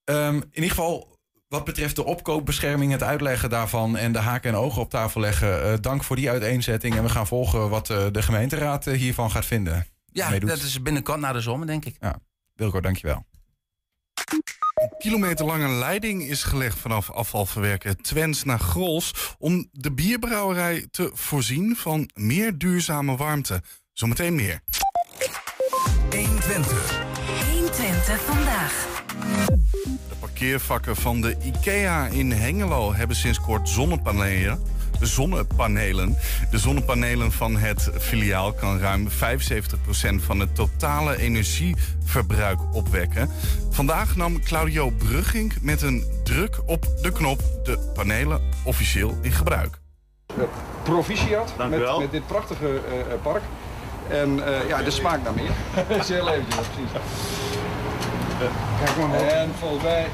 [SPEAKER 4] Ehm, in ieder geval, wat betreft de opkoopbescherming, het uitleggen daarvan en de haken en ogen op tafel leggen. dank voor die uiteenzetting. En we gaan volgen wat de gemeenteraad hiervan gaat vinden.
[SPEAKER 7] Ja,
[SPEAKER 4] Meedoet.
[SPEAKER 7] dat is binnenkort na de zomer, denk ik.
[SPEAKER 4] Wilco, dankjewel.
[SPEAKER 3] Een kilometerlange leiding is gelegd vanaf afvalverwerker Twens naar Grols... om de bierbrouwerij te voorzien van meer duurzame warmte. Zometeen meer.
[SPEAKER 5] 120 vandaag.
[SPEAKER 3] De parkeervakken van de IKEA in Hengelo hebben sinds kort zonnepanelen. Zonnepanelen. De zonnepanelen van het filiaal kan ruim 75% van het totale energieverbruik opwekken. Vandaag nam Claudio Brugging met een druk op de knop de panelen officieel in gebruik.
[SPEAKER 8] proficiat met, met dit prachtige eh, eh, park. En eh, ja, de smaak naar meer. (laughs) Dat is heel eventjes, precies. Kijk maar En volgens mij...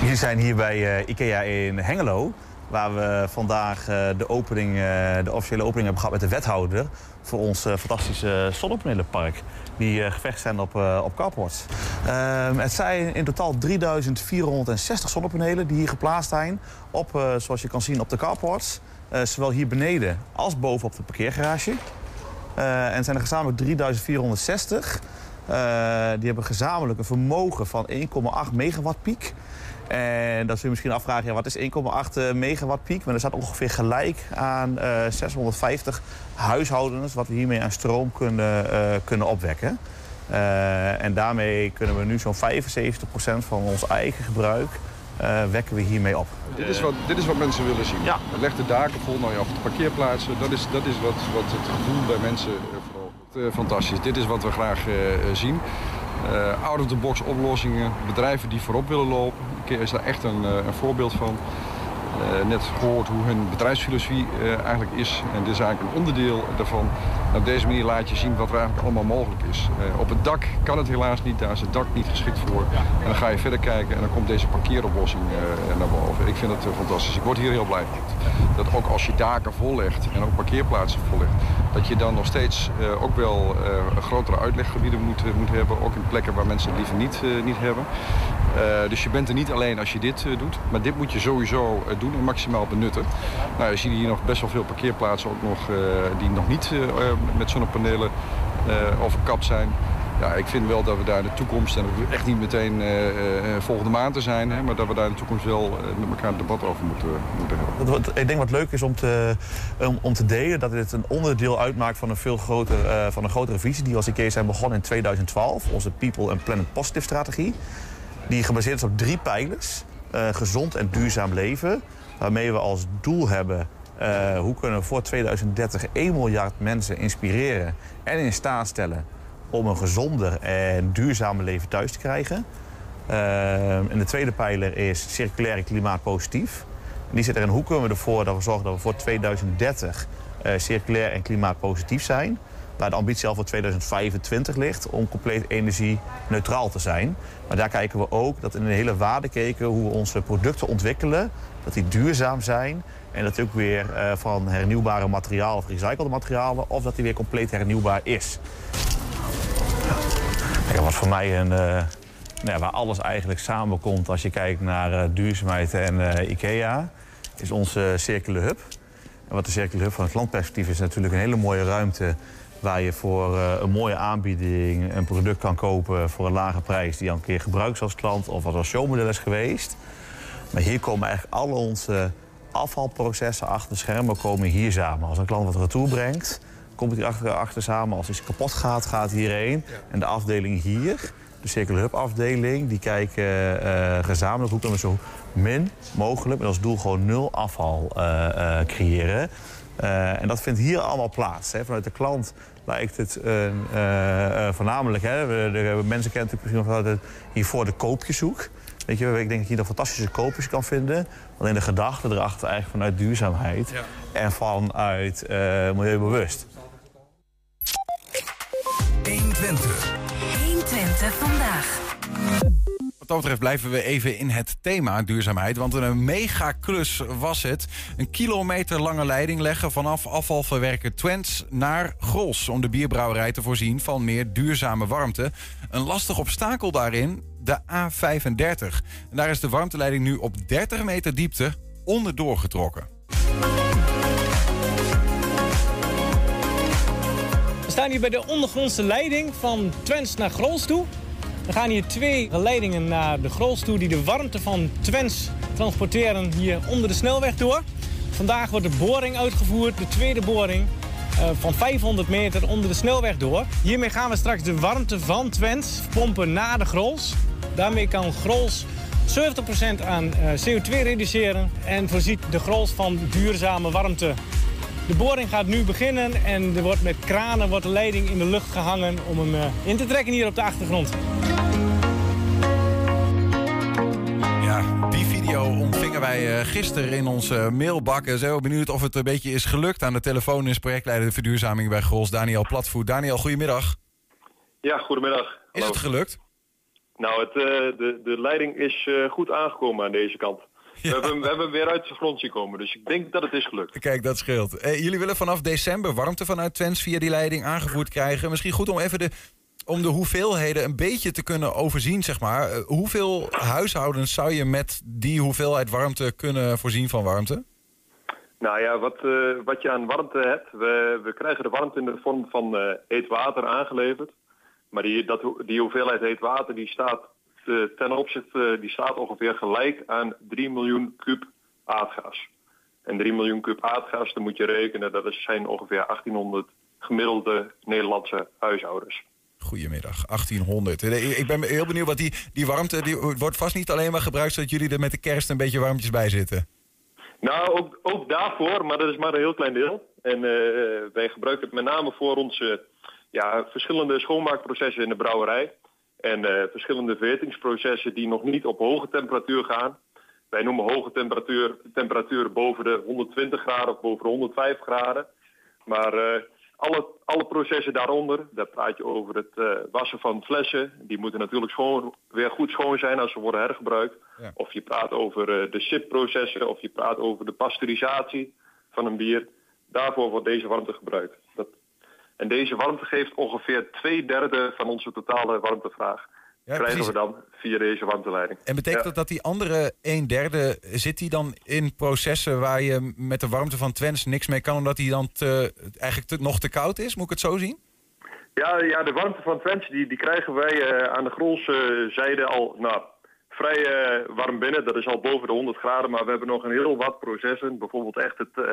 [SPEAKER 9] We zijn hier bij eh, IKEA in Hengelo. Waar we vandaag eh, de, opening, eh, de officiële opening hebben gehad met de wethouder voor ons eh, fantastische zonnepanelenpark. Die gevestigd zijn op, op carports. Ehm, het zijn in totaal 3460 zonnepanelen die hier geplaatst zijn. Op, zoals je kan zien, op de carports. Zowel hier beneden als boven op de parkeergarage. En het zijn er gezamenlijk 3460. Eh, die hebben gezamenlijk een vermogen van 1,8 megawatt piek. En dat zul je misschien afvragen, ja, wat is 1,8 eh, megawatt piek? Maar dat staat ongeveer gelijk aan eh, 650 huishoudens... wat we hiermee aan stroom kunnen, eh, kunnen opwekken. Eh, en daarmee kunnen we nu zo'n 75% van ons eigen gebruik... eh, wekken we hiermee op.
[SPEAKER 8] Dit is wat, dit is wat mensen willen zien.
[SPEAKER 9] Ja.
[SPEAKER 8] Leg de daken vol, nou ja, of de parkeerplaatsen. Dat is, dat is wat, wat het gevoel bij mensen eh, verhoogt. Eh, fantastisch. Dit is wat we graag eh, eh, zien. Eh, out-of-the-box oplossingen. Bedrijven die voorop willen lopen. IKEA is daar echt een, eh, een voorbeeld van. Eh, net gehoord hoe hun bedrijfsfilosofie eh, eigenlijk is. En dit is eigenlijk een onderdeel daarvan. En op deze manier laat je zien wat er eigenlijk allemaal mogelijk is. Eh, op het dak kan het helaas niet. Daar is het dak niet geschikt voor. En dan ga je verder kijken en dan komt deze parkeeroplossing naar boven. Ik vind het fantastisch. Ik word hier heel blij van. Dat ook als je daken vollegt en ook parkeerplaatsen vollegt... dat je dan nog steeds ook wel grotere uitleggebieden moet, moet hebben. Ook in plekken waar mensen het liever niet, niet hebben. Eh, dus je bent er niet alleen als je dit eh, doet. Maar dit moet je sowieso eh, doen en maximaal benutten. Nou, je ziet hier nog best wel veel parkeerplaatsen ook nog, die nog niet met zonnepanelen overkapt zijn. Ja, ik vind wel dat we daar in de toekomst, en dat echt niet meteen volgende maand te zijn, hè, maar dat we daar in de toekomst wel met elkaar een debat over moeten, moeten hebben.
[SPEAKER 9] Wat- Ik denk wat leuk is om te, om, te delen dat dit een onderdeel uitmaakt van een veel groter, van een grotere visie die als IKEA zijn begonnen in 2012. Onze People and Planet Positive strategie. Die gebaseerd is op drie pijlers. Eh, gezond en duurzaam leven. Waarmee we als doel hebben eh, hoe kunnen we voor 2030 1 miljard mensen inspireren en in staat stellen om een gezonder en duurzamer leven thuis te krijgen. Eh, en de tweede pijler is circulair klimaatpositief. Die zit erin hoe kunnen we ervoor dat we zorgen dat we voor 2030 eh, circulair en klimaatpositief zijn. Waar de ambitie al voor 2025 ligt om compleet energie-neutraal te zijn. Maar daar kijken we ook dat in de hele waardeketen hoe we onze producten ontwikkelen, dat die duurzaam zijn. En dat ook weer eh, van hernieuwbare materialen of recyclede materialen, of dat die weer compleet hernieuwbaar is. Wat voor mij een, eh, nou waar alles eigenlijk samenkomt als je kijkt naar eh, duurzaamheid en IKEA, is onze Circular Hub. En wat de Circular Hub van het landperspectief is natuurlijk een hele mooie ruimte waar je voor eh, een mooie aanbieding een product kan kopen voor een lage prijs die je al een keer gebruikt als klant of als showmodel is geweest. Maar hier komen eigenlijk al onze afvalprocessen achter de schermen komen hier samen. Als een klant wat retour brengt, komt het hier achter, achter samen. Als iets kapot gaat, gaat hierheen. En de afdeling hier, de Circular Hub afdeling, die kijken eh, gezamenlijk hoe kunnen we zo min mogelijk, met als doel gewoon nul afval eh, creëren. En dat vindt hier allemaal plaats. Hè. Vanuit de klant lijkt het een, eh, eh, voornamelijk... Hè, we- de, mensen kennen natuurlijk misschien nog het hiervoor de koopjeshoek. Weet je, ik denk dat je hier fantastische koopjes kan vinden. Alleen de gedachte erachter eigenlijk vanuit duurzaamheid en vanuit eh, milieubewust.
[SPEAKER 5] 120. 120 vandaag.
[SPEAKER 4] Wat dat betreft blijven we even in het thema duurzaamheid. Want een mega klus was het. Een kilometer lange leiding leggen vanaf afvalverwerker Twents naar Gros. Om de bierbrouwerij te voorzien van meer duurzame warmte. Een lastig obstakel daarin, de A35. En daar is de warmteleiding nu op 30 meter diepte onderdoor getrokken.
[SPEAKER 10] We staan hier bij de ondergrondse leiding van Twents naar Grols toe. Er gaan hier twee leidingen naar de Grols toe die de warmte van Twents transporteren hier onder de snelweg door. Vandaag wordt de boring uitgevoerd, de tweede boring eh, van 500 meter onder de snelweg door. Hiermee gaan we straks de warmte van Twents pompen naar de Grols. Daarmee kan Grols 70% aan eh, CO2 reduceren en voorziet de Grols van duurzame warmte. De boring gaat nu beginnen en er wordt met kranen wordt de leiding in de lucht gehangen om hem eh, in te trekken hier op de achtergrond.
[SPEAKER 4] Ja, die video ontvingen wij eh, gisteren in onze mailbak. En zijn we benieuwd of het een beetje is gelukt. Aan de telefoon is projectleider de verduurzaming bij Gros, Daniel Platvoet. Daniel, goedemiddag.
[SPEAKER 11] Ja, goedemiddag.
[SPEAKER 4] Is het gelukt?
[SPEAKER 11] Nou, het, eh, de, de leiding is eh, goed aangekomen aan deze kant. We, hebben, we hebben hem weer uit de grond zien komen. Dus ik denk dat het is gelukt.
[SPEAKER 4] Kijk, dat scheelt. Eh, jullie willen vanaf december warmte vanuit Twents via die leiding aangevoerd krijgen. Misschien goed om even de, om de hoeveelheden een beetje te kunnen overzien, zeg maar. Eh, hoeveel huishoudens zou je met die hoeveelheid warmte kunnen voorzien van warmte?
[SPEAKER 11] Nou ja, wat, eh, wat je aan warmte hebt, we, we krijgen de warmte in de vorm van eh heet water aangeleverd. Maar die, dat, die hoeveelheid heet water die staat ten opzichte, die staat ongeveer gelijk aan 3 miljoen kub aardgas. En 3 miljoen kub aardgas, dan moet je rekenen, dat zijn ongeveer 1800 gemiddelde Nederlandse huishoudens.
[SPEAKER 4] Goedemiddag, 1800. Eh, Ik ben heel benieuwd, wat die, die warmte die wordt vast niet alleen maar gebruikt... zodat jullie er met de kerst een beetje warmtjes bij zitten.
[SPEAKER 11] Nou, ook, ook daarvoor, maar dat is maar een heel klein deel. En eh, wij gebruiken het met name voor onze ja, verschillende schoonmaakprocessen in de brouwerij. En eh, verschillende verhittingsprocessen die nog niet op hoge temperatuur gaan. Wij noemen hoge temperatuur, temperatuur boven de 120 graden of boven de 105 graden. Maar eh, alle, alle processen daaronder, daar praat je over het eh, wassen van flessen. Die moeten natuurlijk schoon, weer goed schoon zijn als ze worden hergebruikt.
[SPEAKER 4] Ja.
[SPEAKER 11] Of je praat over de sipprocessen, of je praat over de pasteurisatie van een bier. Daarvoor wordt deze warmte gebruikt. En deze warmte geeft ongeveer twee derde van onze totale warmtevraag.
[SPEAKER 4] Ja,
[SPEAKER 11] krijgen
[SPEAKER 4] precies.
[SPEAKER 11] we dan via deze warmteleiding.
[SPEAKER 4] En betekent
[SPEAKER 11] Ja.
[SPEAKER 4] dat dat die andere een derde... zit die dan in processen waar je met de warmte van Twents niks mee kan... omdat die dan te, eigenlijk te, nog te koud is? Moet ik het zo zien?
[SPEAKER 11] Ja, ja, de warmte van Twents die, die krijgen wij eh, aan de Grolse zijde al nou, vrij eh, warm binnen. Dat is al boven de 100 graden, maar we hebben nog een heel wat processen. Bijvoorbeeld echt het, eh,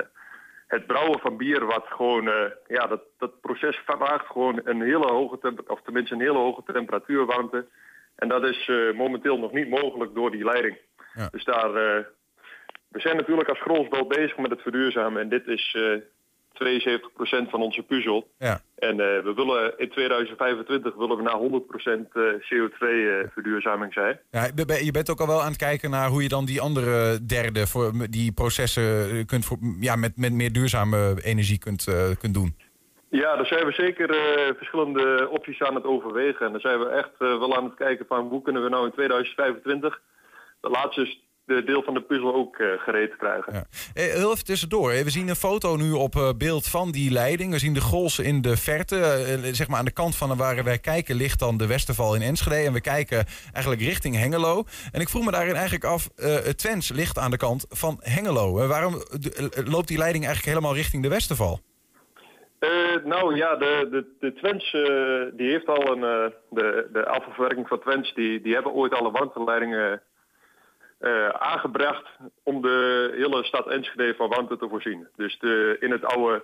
[SPEAKER 11] het brouwen van bier, wat gewoon, eh, ja, dat, dat proces vraagt gewoon een hele hoge temperatuur, of tenminste een hele hoge temperatuurwarmte. En dat is eh, momenteel nog niet mogelijk door die leiding.
[SPEAKER 4] Ja.
[SPEAKER 11] Dus daar, eh, we zijn natuurlijk als Grols wel bezig met het verduurzamen en dit is 72% van onze puzzel.
[SPEAKER 4] Ja.
[SPEAKER 11] En eh, we willen in 2025 willen we naar 100% eh, CO2-verduurzaming zijn.
[SPEAKER 4] Ja, je bent- ook al wel aan het kijken naar hoe je dan die andere derde... voor die processen eh, kunt voor, ja, met, met meer duurzame energie kunt, eh, kunt doen.
[SPEAKER 11] Ja, daar zijn we zeker eh, verschillende opties aan het overwegen. En daar zijn we echt eh, wel aan het kijken van hoe kunnen we nou in 2025 de laatste de deel van de puzzel ook eh, gereed krijgen.
[SPEAKER 4] Ja. Eh, Heel even tussendoor. hè. We zien een foto nu op eh, beeld van die leiding. We zien de Golsen in de verte. Zeg maar aan de kant van waar wij kijken ligt dan de Westerval in Enschede. En we kijken eigenlijk richting Hengelo. En ik vroeg me daarin eigenlijk af, het Twents ligt aan de kant van Hengelo. Waarom loopt die leiding eigenlijk helemaal richting de Westerval?
[SPEAKER 11] Nou ja, de, de, de Twents die heeft al een, eh, de, de afvalverwerking van Twents, die, die hebben ooit alle warmteleidingen eh, aangebracht om de hele stad Enschede van warmte te voorzien. Dus de, in het oude,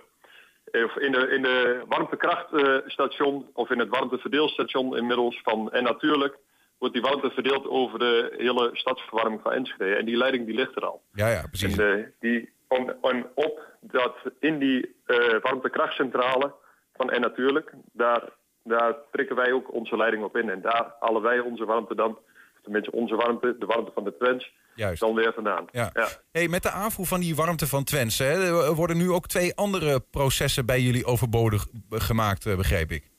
[SPEAKER 11] eh, of in de, in de warmtekrachtstation of in het warmteverdeelstation inmiddels van En Natuurlijk wordt die warmte verdeeld over de hele stadsverwarming van Enschede. En die leiding die ligt er al.
[SPEAKER 4] Ja, ja, precies.
[SPEAKER 11] En, eh, die, on, op dat in die eh warmtekrachtcentrale van En Natuurlijk, daar, daar prikken wij ook onze leiding op in. En daar halen wij onze warmte dan, tenminste onze warmte, de warmte van de Twents,
[SPEAKER 4] Juist.
[SPEAKER 11] dan weer vandaan.
[SPEAKER 4] Ja.
[SPEAKER 11] Ja.
[SPEAKER 4] Hey, met de aanvoer van die warmte van Twents... Hè, er worden nu ook twee andere processen bij jullie overbodig gemaakt, eh, begreep ik.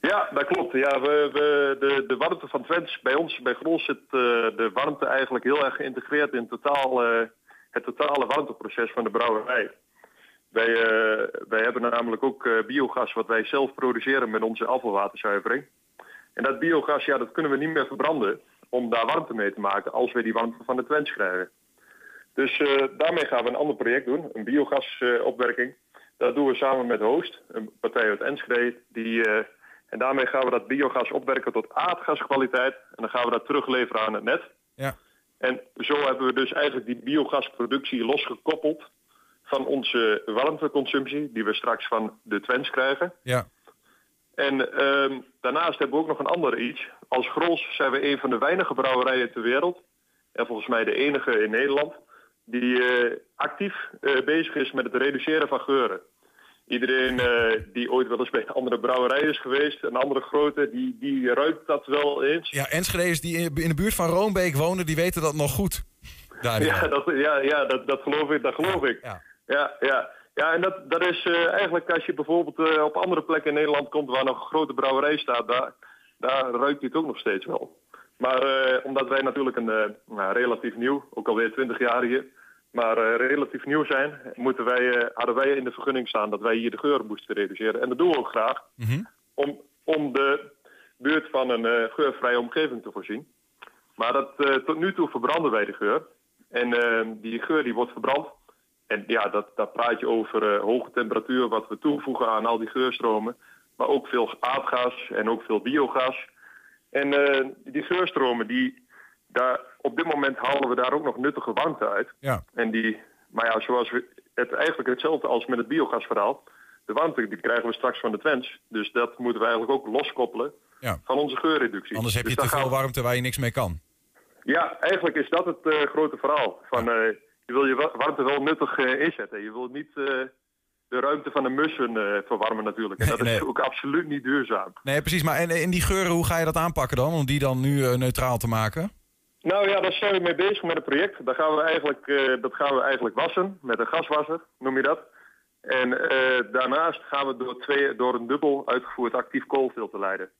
[SPEAKER 11] Ja, dat klopt. Ja, we, we, de, de warmte van Twents, bij ons, bij Gros zit eh, de warmte eigenlijk heel erg geïntegreerd in totaal, eh, het totale warmteproces van de brouwerij. Wij, wij hebben namelijk ook biogas wat wij zelf produceren met onze afvalwaterzuivering. En dat biogas, ja, dat kunnen we niet meer verbranden om daar warmte mee te maken als we die warmte van de Twents krijgen. Dus eh, daarmee gaan we een ander project doen, een biogasopwerking. dat doen we samen met Hoost, een partij uit Enschede. Die, eh, en daarmee gaan we dat biogas opwerken tot aardgaskwaliteit. En dan gaan we dat terugleveren aan het net.
[SPEAKER 4] Ja.
[SPEAKER 11] En zo hebben we dus eigenlijk die biogasproductie losgekoppeld van onze warmteconsumptie, die we straks van de Twents krijgen.
[SPEAKER 4] Ja.
[SPEAKER 11] En ehm, daarnaast hebben we ook nog een ander iets. Als Grols zijn we een van de weinige brouwerijen ter wereld, en volgens mij de enige in Nederland, die eh, actief eh, bezig is met het reduceren van geuren. Iedereen eh, die ooit wel eens bij een andere brouwerij is geweest, een andere grote, die, die ruikt dat wel eens.
[SPEAKER 4] Ja, Enschede's die in de buurt van Roombeek wonen, die weten dat nog goed.
[SPEAKER 11] Ja, dat, ja, ja dat, dat geloof ik. Dat geloof ik.
[SPEAKER 4] Ja.
[SPEAKER 11] Ja, ja. Ja en dat, dat is eh, eigenlijk als je bijvoorbeeld eh, op andere plekken in Nederland komt waar nog een grote brouwerij staat, daar, daar ruikt het ook nog steeds wel. Maar eh, omdat wij natuurlijk een nou, relatief nieuw, ook alweer 20 jaar hier, maar relatief nieuw zijn, moeten wij, hadden wij in de vergunning staan dat wij hier de geur moesten reduceren. En dat doen we ook graag, om, om de buurt van een geurvrije omgeving te voorzien. Maar dat, tot nu toe verbranden wij de geur. En die geur die wordt verbrand. En ja, dat, dat praat je over eh, hoge temperatuur, wat we toevoegen aan al die geurstromen. Maar ook veel aardgas en ook veel biogas. En eh, die geurstromen, die, daar, op dit moment halen we daar ook nog nuttige warmte uit.
[SPEAKER 4] Ja.
[SPEAKER 11] En die, maar ja, zoals we het eigenlijk hetzelfde als met het biogasverhaal. De warmte die krijgen we straks van de Twents. Dus dat moeten we eigenlijk ook loskoppelen
[SPEAKER 4] Ja.
[SPEAKER 11] van onze geurreductie.
[SPEAKER 4] Anders heb je
[SPEAKER 11] Dus
[SPEAKER 4] te veel
[SPEAKER 11] we-
[SPEAKER 4] warmte waar je niks mee kan.
[SPEAKER 11] ja, eigenlijk is dat het eh, grote verhaal. Van, je wil je wa- warmte wel nuttig eh, inzetten. Je wil niet eh, de ruimte van de mussen eh, verwarmen natuurlijk. En dat is
[SPEAKER 4] Nee.
[SPEAKER 11] ook absoluut niet duurzaam.
[SPEAKER 4] Nee, precies. Maar en, en die geuren, hoe ga je dat aanpakken dan? Om die dan nu neutraal te maken?
[SPEAKER 11] Nou ja, daar zijn we mee bezig met een project. Daar gaan we eigenlijk, dat gaan we eigenlijk wassen met een gaswasser, noem je dat. En daarnaast gaan we door, twee, door een dubbel uitgevoerd actief koolfilter leiden.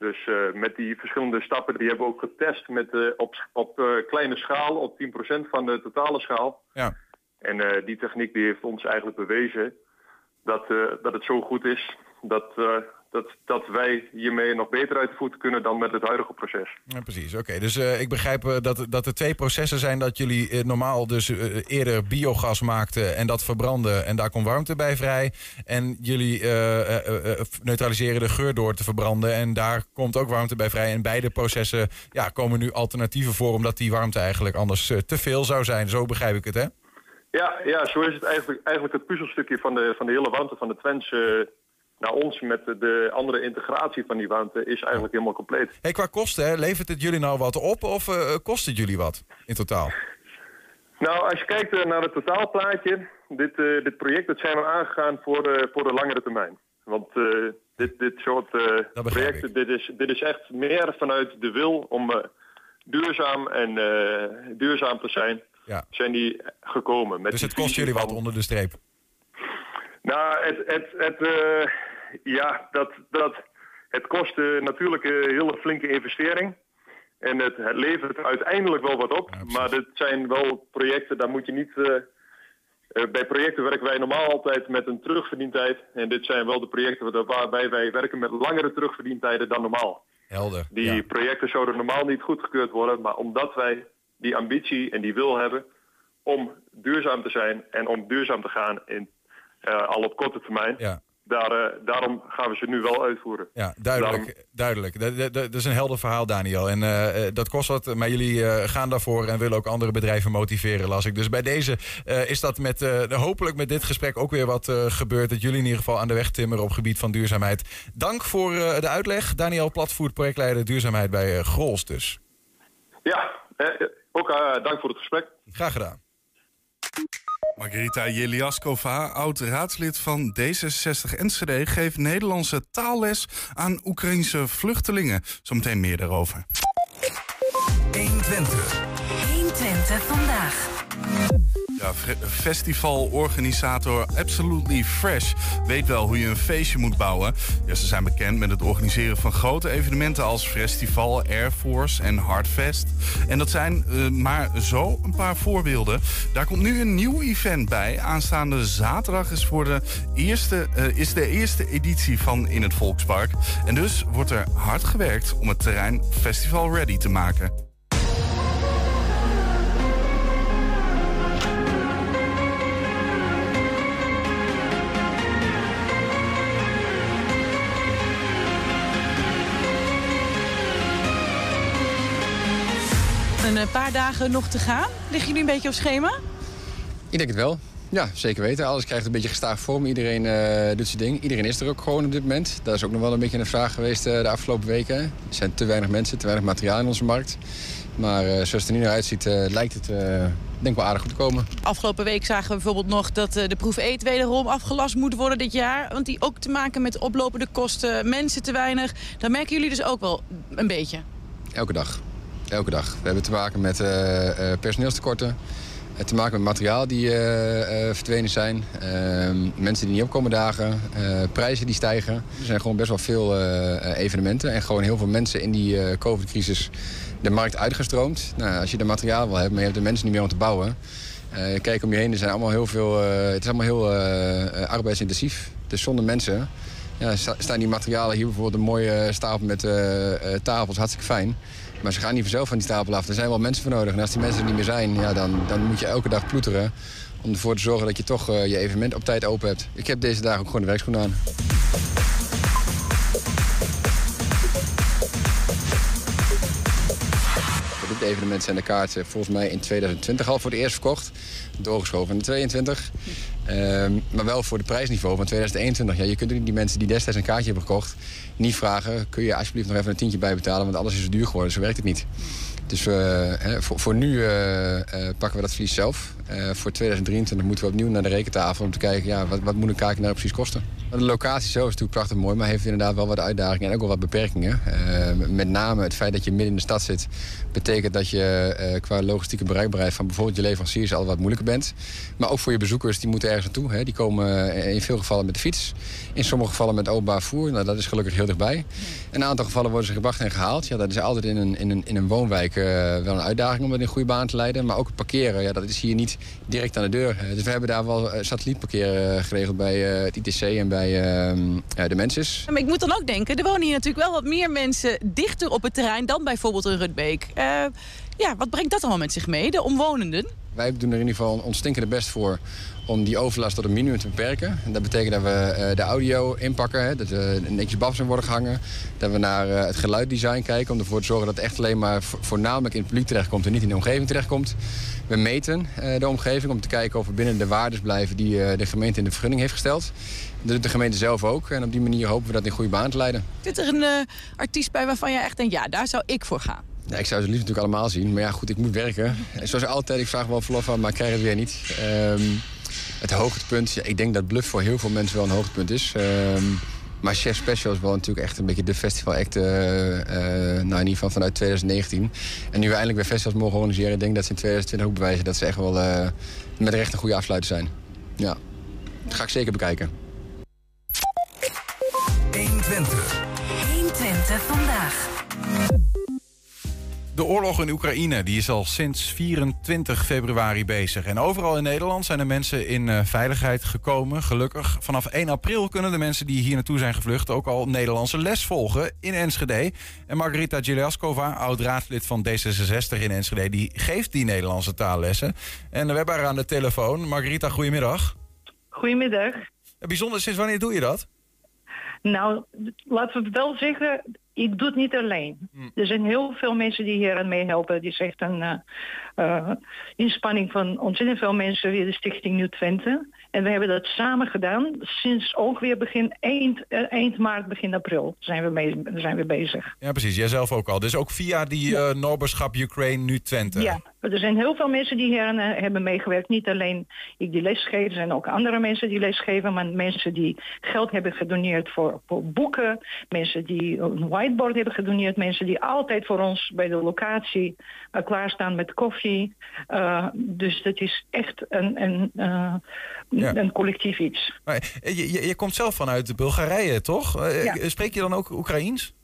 [SPEAKER 11] Dus eh, met die verschillende stappen, die hebben we ook getest met, eh, op, op eh, kleine schaal, op 10% van de totale schaal.
[SPEAKER 4] Ja.
[SPEAKER 11] En die techniek die heeft ons eigenlijk bewezen dat, dat het zo goed is dat, dat, dat wij hiermee nog beter uit de voeten kunnen dan met het huidige proces.
[SPEAKER 4] Ja, precies. Oké, dus eh, ik begrijp eh, dat, dat er twee processen zijn dat jullie eh, normaal dus eerder biogas maakten en dat verbranden en daar komt warmte bij vrij. En jullie neutraliseren de geur door te verbranden en daar komt ook warmte bij vrij. En beide processen ja, komen nu alternatieven voor omdat die warmte eigenlijk anders te veel zou zijn. Zo begrijp ik het, hè?
[SPEAKER 11] Ja, ja, zo is het eigenlijk, eigenlijk het puzzelstukje van de, van de hele warmte van de Twents eh, naar ons met de, de andere integratie van die warmte is eigenlijk helemaal compleet.
[SPEAKER 4] Hey, qua kosten, hè, levert het jullie nou wat op of eh, kost het jullie wat in totaal?
[SPEAKER 11] Nou, als je kijkt eh, naar het totaalplaatje, dit, eh, dit project dat zijn we aangegaan voor, de voor de langere termijn. Want dit, dit soort projecten, dit is, dit is echt meer vanuit de wil om duurzaam en duurzaam te zijn,
[SPEAKER 4] Ja.
[SPEAKER 11] zijn die gekomen. Met
[SPEAKER 4] Dus het kost jullie wat onder de streep?
[SPEAKER 11] Nou, het, het, het, ja, dat, dat, het kost eh, natuurlijk een hele flinke investering. En het, het levert uiteindelijk wel wat op. maar dit zijn wel projecten, daar moet je niet... eh, eh, bij projecten werken wij normaal altijd met een terugverdientijd. En dit zijn wel de projecten waar- waarbij wij werken met langere terugverdientijden dan normaal.
[SPEAKER 4] Helder.
[SPEAKER 11] Die projecten zouden normaal niet goedgekeurd worden. Maar omdat wij die ambitie en die wil hebben om duurzaam te zijn en om duurzaam te gaan in, eh, al op korte termijn.
[SPEAKER 4] Ja.
[SPEAKER 11] Daar, eh, daarom gaan we ze nu wel uitvoeren.
[SPEAKER 4] Ja, duidelijk. duidelijk. Dat, dat, is een helder verhaal, Daniel. En eh, eh, dat kost wat, maar jullie gaan daarvoor en willen ook andere bedrijven motiveren, las ik. Dus bij deze is dat met, hopelijk met dit gesprek ook weer wat gebeurd. Dat jullie in ieder geval aan de weg timmeren op gebied van duurzaamheid. Dank voor de uitleg. Daniel Platvoet, projectleider duurzaamheid bij Grols dus.
[SPEAKER 11] Ja, ook dank voor het gesprek.
[SPEAKER 4] Graag gedaan.
[SPEAKER 3] Margarita Jeliaskova, oud-raadslid van D66 Enschede, geeft Nederlandse taalles aan Oekraïnse vluchtelingen. Zometeen meer daarover.
[SPEAKER 5] 120.
[SPEAKER 12] 120 vandaag.
[SPEAKER 3] Ja, festivalorganisator Absolutely Fresh weet wel hoe je een feestje moet bouwen. Ja, ze zijn bekend met het organiseren van grote evenementen als Festival, Air Force en Hardfest. En dat zijn eh, maar zo een paar voorbeelden. Daar komt nu een nieuw event bij. Aanstaande zaterdag is, voor de, eerste, eh, is de eerste editie van In het Volkspark. En dus wordt er hard gewerkt om het terrein festival ready te maken.
[SPEAKER 13] Een paar dagen nog te gaan. Liggen jullie een beetje op schema?
[SPEAKER 14] Ik denk het wel. Ja, zeker weten. Alles krijgt een beetje gestaag vorm. Iedereen eh, doet zijn ding. Iedereen is er ook gewoon op dit moment. Dat is ook nog wel een beetje een vraag geweest eh, de afgelopen weken. Er zijn te weinig mensen, te weinig materiaal in onze markt. Maar eh, zoals het er nu naar uitziet, lijkt het denk ik wel aardig goed te komen.
[SPEAKER 13] Afgelopen week zagen we bijvoorbeeld nog dat de proef eet wederom afgelast moet worden dit jaar. Want die ook te maken met oplopende kosten, mensen te weinig. Dat merken jullie dus ook wel een beetje.
[SPEAKER 14] Elke dag. Elke dag. We hebben te maken met eh, eh, personeelstekorten. te maken met materiaal die verdwenen zijn. Ehm, mensen die niet opkomen dagen. prijzen die stijgen. Er zijn gewoon best wel veel evenementen. En gewoon heel veel mensen in die COVID-crisis de markt uitgestroomd. Nou, als je de materiaal wil hebben, maar je hebt de mensen niet meer om te bouwen. kijk om je heen, er zijn allemaal heel veel, het is allemaal heel arbeidsintensief. Dus zonder mensen ja, staan die materialen hier bijvoorbeeld een mooie stapel met tafels, hartstikke fijn. Maar ze gaan niet vanzelf van die stapel af. Er zijn wel mensen voor nodig. En als die mensen er niet meer zijn, ja, dan, dan moet je elke dag ploeteren... om ervoor te zorgen dat je toch uh, je evenement op tijd open hebt. Ik heb deze dagen ook gewoon de werkschoenen aan. Dit evenement zijn de kaarten volgens mij in 2020 al voor het eerst verkocht. Doorgeschoven in 2022. Ehm, maar wel voor de prijsniveau van 2021. Ja, je kunt die mensen die destijds een kaartje hebben gekocht... niet vragen, kun je alsjeblieft nog even een tientje bijbetalen... want alles is duur geworden, zo werkt het niet. Dus uh, voor, voor, nu uh, uh, pakken we dat verlies zelf. Voor 2023 moeten we opnieuw naar de rekentafel om te kijken... Ja, wat, wat moet een kaartje nou precies kosten. De locatie zelf is natuurlijk prachtig mooi... maar heeft inderdaad wel wat uitdagingen en ook wel wat beperkingen. met name het feit dat je midden in de stad zit... betekent dat je qua logistieke bereikbaarheid... van bijvoorbeeld je leveranciers al wat moeilijker bent. Maar ook voor je bezoekers, die moeten ergens naartoe. Hè. Die komen in veel gevallen met de fiets. In sommige gevallen met openbaar voer. Nou, dat is gelukkig heel dichtbij. Een aantal gevallen worden ze gebracht en gehaald. Ja, dat is altijd in een, in een, in een woonwijk wel een uitdaging om het in een goede baan te leiden. Maar ook het parkeren, ja, dat is hier niet direct aan de deur. Dus we hebben daar wel uh, satellietparkeren geregeld bij het ITC en bij ehm, de Mensis.
[SPEAKER 13] Maar ik moet dan ook denken, er wonen hier natuurlijk wel wat meer mensen dichter op het terrein dan bijvoorbeeld een Rutbeek. ja, wat brengt dat allemaal met zich mee, de omwonenden?
[SPEAKER 14] Wij doen er in ieder geval ons stinkende best voor om die overlast tot een minimum te beperken. En dat betekent dat we uh, de audio inpakken, hè, dat er netjes babsen worden gehangen. Dat we naar uh, het geluiddesign kijken om ervoor te zorgen dat het echt alleen maar voornamelijk in het publiek terechtkomt en niet in de omgeving terechtkomt. We meten uh, de omgeving om te kijken of we binnen de waardes blijven die de gemeente in de vergunning heeft gesteld. Dat doet de gemeente zelf ook. En op die manier hopen we dat in goede baan te leiden.
[SPEAKER 13] Zit er een artiest bij waarvan jij echt denkt, ja, daar zou ik voor gaan?
[SPEAKER 14] Ja, ik zou ze liefst natuurlijk allemaal zien. Maar ja, goed, ik moet werken. En zoals altijd, ik vraag wel verlof aan, maar ik krijg het weer niet. Um, het hoogtepunt, ik denk dat Bluff voor heel veel mensen wel een hoogtepunt is. Um, maar Chef Special is wel natuurlijk echt een beetje de festival act, uh, uh, nou in ieder geval vanuit 2019. En nu we eindelijk weer festivals mogen organiseren, ik denk dat ze in 2020 ook bewijzen dat ze echt wel uh, met recht een goede afsluiter zijn. Ja, dat ga ik zeker bekijken.
[SPEAKER 12] 120. 120 vandaag.
[SPEAKER 4] De oorlog in Oekraïne die is al sinds 24 februari bezig. En overal in Nederland zijn er mensen in uh, veiligheid gekomen. Gelukkig. Vanaf 1 april kunnen de mensen die hier naartoe zijn gevlucht... ook al Nederlandse les volgen in Enschede. En Margarita Gilaskova, oud-raadslid van D66 in Enschede... die geeft die Nederlandse taallessen. En we hebben haar aan de telefoon. Margarita, goedemiddag.
[SPEAKER 15] Goedemiddag.
[SPEAKER 4] Bijzonder, sinds wanneer doe je dat?
[SPEAKER 15] Nou, laten we het wel zeggen, ik doe het niet alleen. Hm. Er zijn heel veel mensen die hier aan meehelpen. Het is echt een uh, uh, inspanning van ontzettend veel mensen via de Stichting Nieuw Twente. En we hebben dat samen gedaan sinds ongeveer begin eind, uh, eind maart, begin april zijn we, mee, zijn we bezig.
[SPEAKER 4] Ja, precies. Jij zelf ook al. Dus ook via die ja. Noberschap Ukraine Nu Twente.
[SPEAKER 15] Ja, er zijn heel veel mensen die hier uh, hebben meegewerkt. Niet alleen ik die lesgeef, er zijn ook andere mensen die lesgeven. Maar mensen die geld hebben gedoneerd voor, voor boeken. Mensen die een whiteboard hebben gedoneerd. Mensen die altijd voor ons bij de locatie uh, klaarstaan met koffie. Uh, dus dat is echt een, een, ja. een collectief iets.
[SPEAKER 4] Maar, je, je, je, komt zelf vanuit Bulgarije, toch?
[SPEAKER 15] Ja.
[SPEAKER 4] Spreek je dan ook Oekraïens?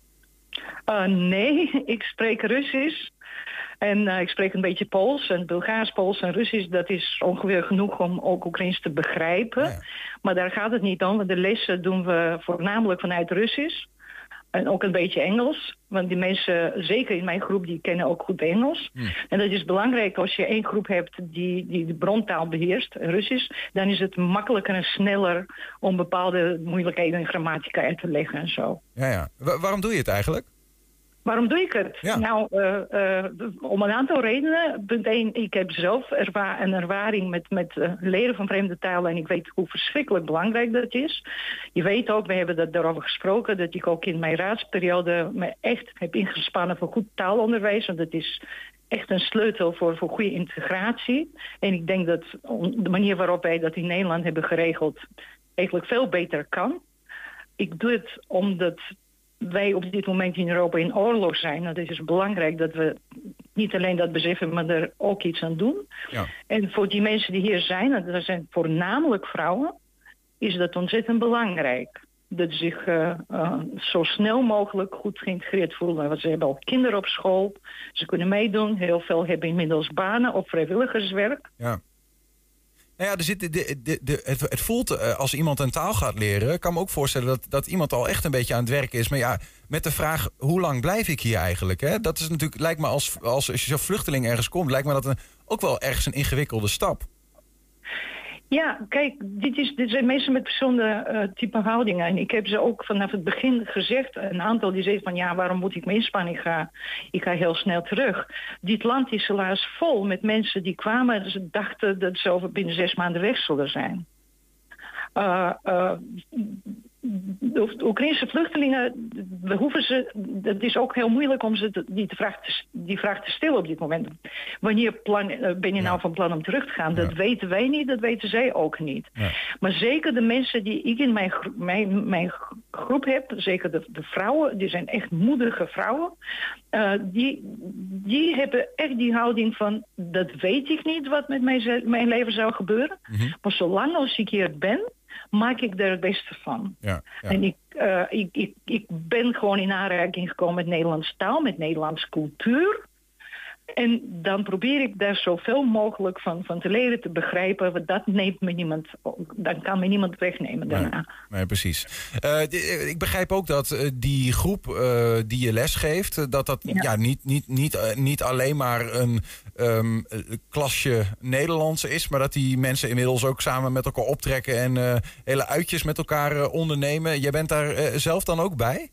[SPEAKER 15] nee, (laughs) ik spreek Russisch. En uh, ik spreek een beetje Pools en Bulgaars, Pools en Russisch. Dat is ongeveer genoeg om ook Oekraïens te begrijpen. Ja. Maar daar gaat het niet om. De lessen doen we voornamelijk vanuit Russisch. En ook een beetje Engels. Want die mensen, zeker in mijn groep, die kennen ook goed Engels. Hmm. En dat is belangrijk als je één groep hebt die, die de brontaal beheerst, Russisch. Dan is het makkelijker en sneller om bepaalde moeilijkheden in grammatica uit te leggen en zo.
[SPEAKER 4] Ja, ja. Wa waarom doe je het eigenlijk?
[SPEAKER 15] Waarom doe ik het?
[SPEAKER 4] Ja.
[SPEAKER 15] Nou, uh, uh, om een aantal redenen. Punt 1, ik heb zelf erva een ervaring met, met uh, leren van vreemde talen... en ik weet hoe verschrikkelijk belangrijk dat is. Je weet ook, we hebben dat daarover gesproken... dat ik ook in mijn raadsperiode me echt heb ingespannen voor goed taalonderwijs. Want dat is echt een sleutel voor, voor goede integratie. En ik denk dat de manier waarop wij dat in Nederland hebben geregeld... eigenlijk veel beter kan. Ik doe het omdat wij op dit moment in Europa in oorlog zijn. Nou, het is belangrijk dat we niet alleen dat beseffen, maar er ook iets aan doen.
[SPEAKER 4] Ja.
[SPEAKER 15] En voor die mensen die hier zijn, en dat zijn voornamelijk vrouwen, is dat ontzettend belangrijk. Dat ze zich uh, uh, zo snel mogelijk goed geïntegreerd voelen. Want ze hebben al kinderen op school, ze kunnen meedoen. Heel veel hebben inmiddels banen of vrijwilligerswerk.
[SPEAKER 4] Ja. Nou ja, er zit de, de, de, het, het voelt uh, als iemand een taal gaat leren. Ik kan me ook voorstellen dat, dat iemand al echt een beetje aan het werk is. Maar ja, met de vraag: hoe lang blijf ik hier eigenlijk? Hè? Dat is natuurlijk, lijkt me als, als, als je zo'n vluchteling ergens komt, lijkt me dat ook wel ergens een ingewikkelde stap.
[SPEAKER 15] Ja, kijk, dit, is, dit zijn mensen met verschillende uh, type houdingen. En ik heb ze ook vanaf het begin gezegd. Een aantal die zeggen van ja, waarom moet ik me inspannen? Ik ga, ik ga heel snel terug. Dit land is helaas vol met mensen die kwamen. Ze dachten dat ze over binnen zes maanden weg zullen zijn. Uh, uh, de Oekraïnse vluchtelingen, we hoeven ze, het is ook heel moeilijk om ze te, die, vraag te, die vraag te stellen op dit moment. Wanneer plan, ben je nou van plan om terug te gaan? Dat ja. weten wij niet, dat weten zij ook niet. Ja. Maar zeker de mensen die ik in mijn, mijn, mijn groep heb, zeker de, de vrouwen, die zijn echt moedige vrouwen, uh, die, die hebben echt die houding van, dat weet ik niet wat met mijn, mijn leven zou gebeuren. Mm -hmm. Maar zolang als ik hier ben, maak ik er het beste van.
[SPEAKER 4] Ja, ja.
[SPEAKER 15] En ik, uh, ik, ik, ik ben gewoon in aanraking gekomen met Nederlands taal, met Nederlands cultuur. En dan probeer ik daar zoveel mogelijk van, van te leren, te begrijpen. Want dat neemt me niemand, dan kan me niemand wegnemen daarna.
[SPEAKER 4] Nee, nee precies. Uh, ik begrijp ook dat uh, die groep uh, die je lesgeeft, dat dat ja. ja niet, niet, niet, niet alleen maar een um, klasje Nederlands is, maar dat die mensen inmiddels ook samen met elkaar optrekken en hele uitjes met elkaar ondernemen. Jij bent daar zelf dan ook bij?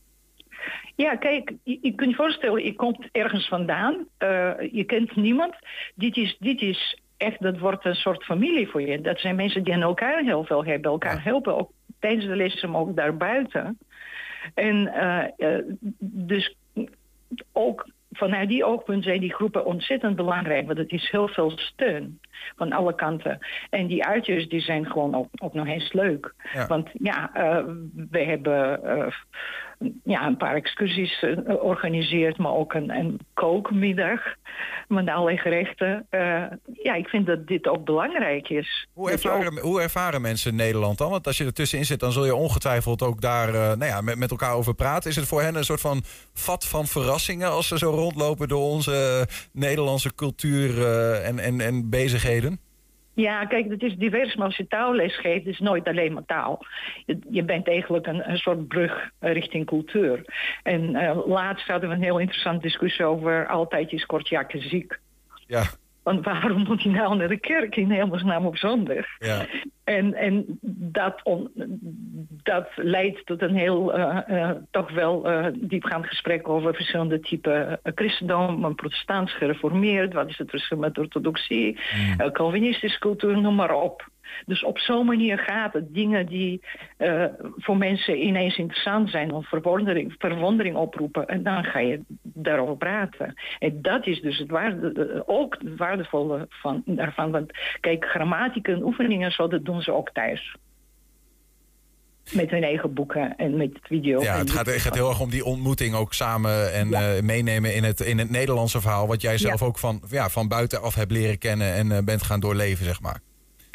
[SPEAKER 15] Ja, kijk, je, je kunt je voorstellen, je komt ergens vandaan, uh, je kent niemand. Dit is, dit is echt, dat wordt een soort familie voor je. Dat zijn mensen die aan elkaar heel veel hebben, elkaar ja. helpen, ook tijdens de lessen, maar ook daarbuiten. En uh, uh, dus ook vanuit die oogpunt zijn die groepen ontzettend belangrijk, want het is heel veel steun van alle kanten. En die uitjes die zijn gewoon ook, ook nog eens leuk. Ja. Want ja, uh, we hebben uh, ja, een paar excursies georganiseerd, maar ook een, een kookmiddag met allerlei gerechten. Uh, ja, ik vind dat dit ook belangrijk is.
[SPEAKER 4] Hoe ervaren, hoe ervaren mensen in Nederland dan? Want als je er tussenin zit, dan zul je ongetwijfeld ook daar uh, nou ja, met, met elkaar over praten. Is het voor hen een soort van vat van verrassingen als ze zo rondlopen door onze Nederlandse cultuur uh, en, en, en bezigheden?
[SPEAKER 15] Ja, kijk, het is divers, maar als je taalles geeft, is nooit alleen maar taal. Je, bent eigenlijk een, een, soort brug richting cultuur. En uh, laatst hadden we een heel interessante discussie over altijd is Kortjakke ziek.
[SPEAKER 4] Ja.
[SPEAKER 15] Want waarom moet hij nou naar de kerk in hemelsnaam op zondag?
[SPEAKER 4] Ja.
[SPEAKER 15] En, en dat, on, dat leidt tot een heel, uh, uh, toch wel uh, diepgaand gesprek over verschillende typen christendom, protestants, gereformeerd, wat is het verschil met orthodoxie, mm. Calvinistische cultuur, noem maar op. Dus op zo'n manier gaat het. Dingen die uh, voor mensen ineens interessant zijn of verwondering, verwondering oproepen. En dan ga je daarover praten. En dat is dus het waarde, ook het waardevolle van, daarvan. Want kijk, grammatica en oefeningen, zo, dat doen ze ook thuis. Met hun eigen boeken en met video.
[SPEAKER 4] Ja, het gaat, gaat heel erg om die ontmoeting ook samen en ja. uh, meenemen in het, in het Nederlandse verhaal. Wat jij zelf ja. ook van, ja, van buitenaf hebt leren kennen en uh, bent gaan doorleven, zeg maar.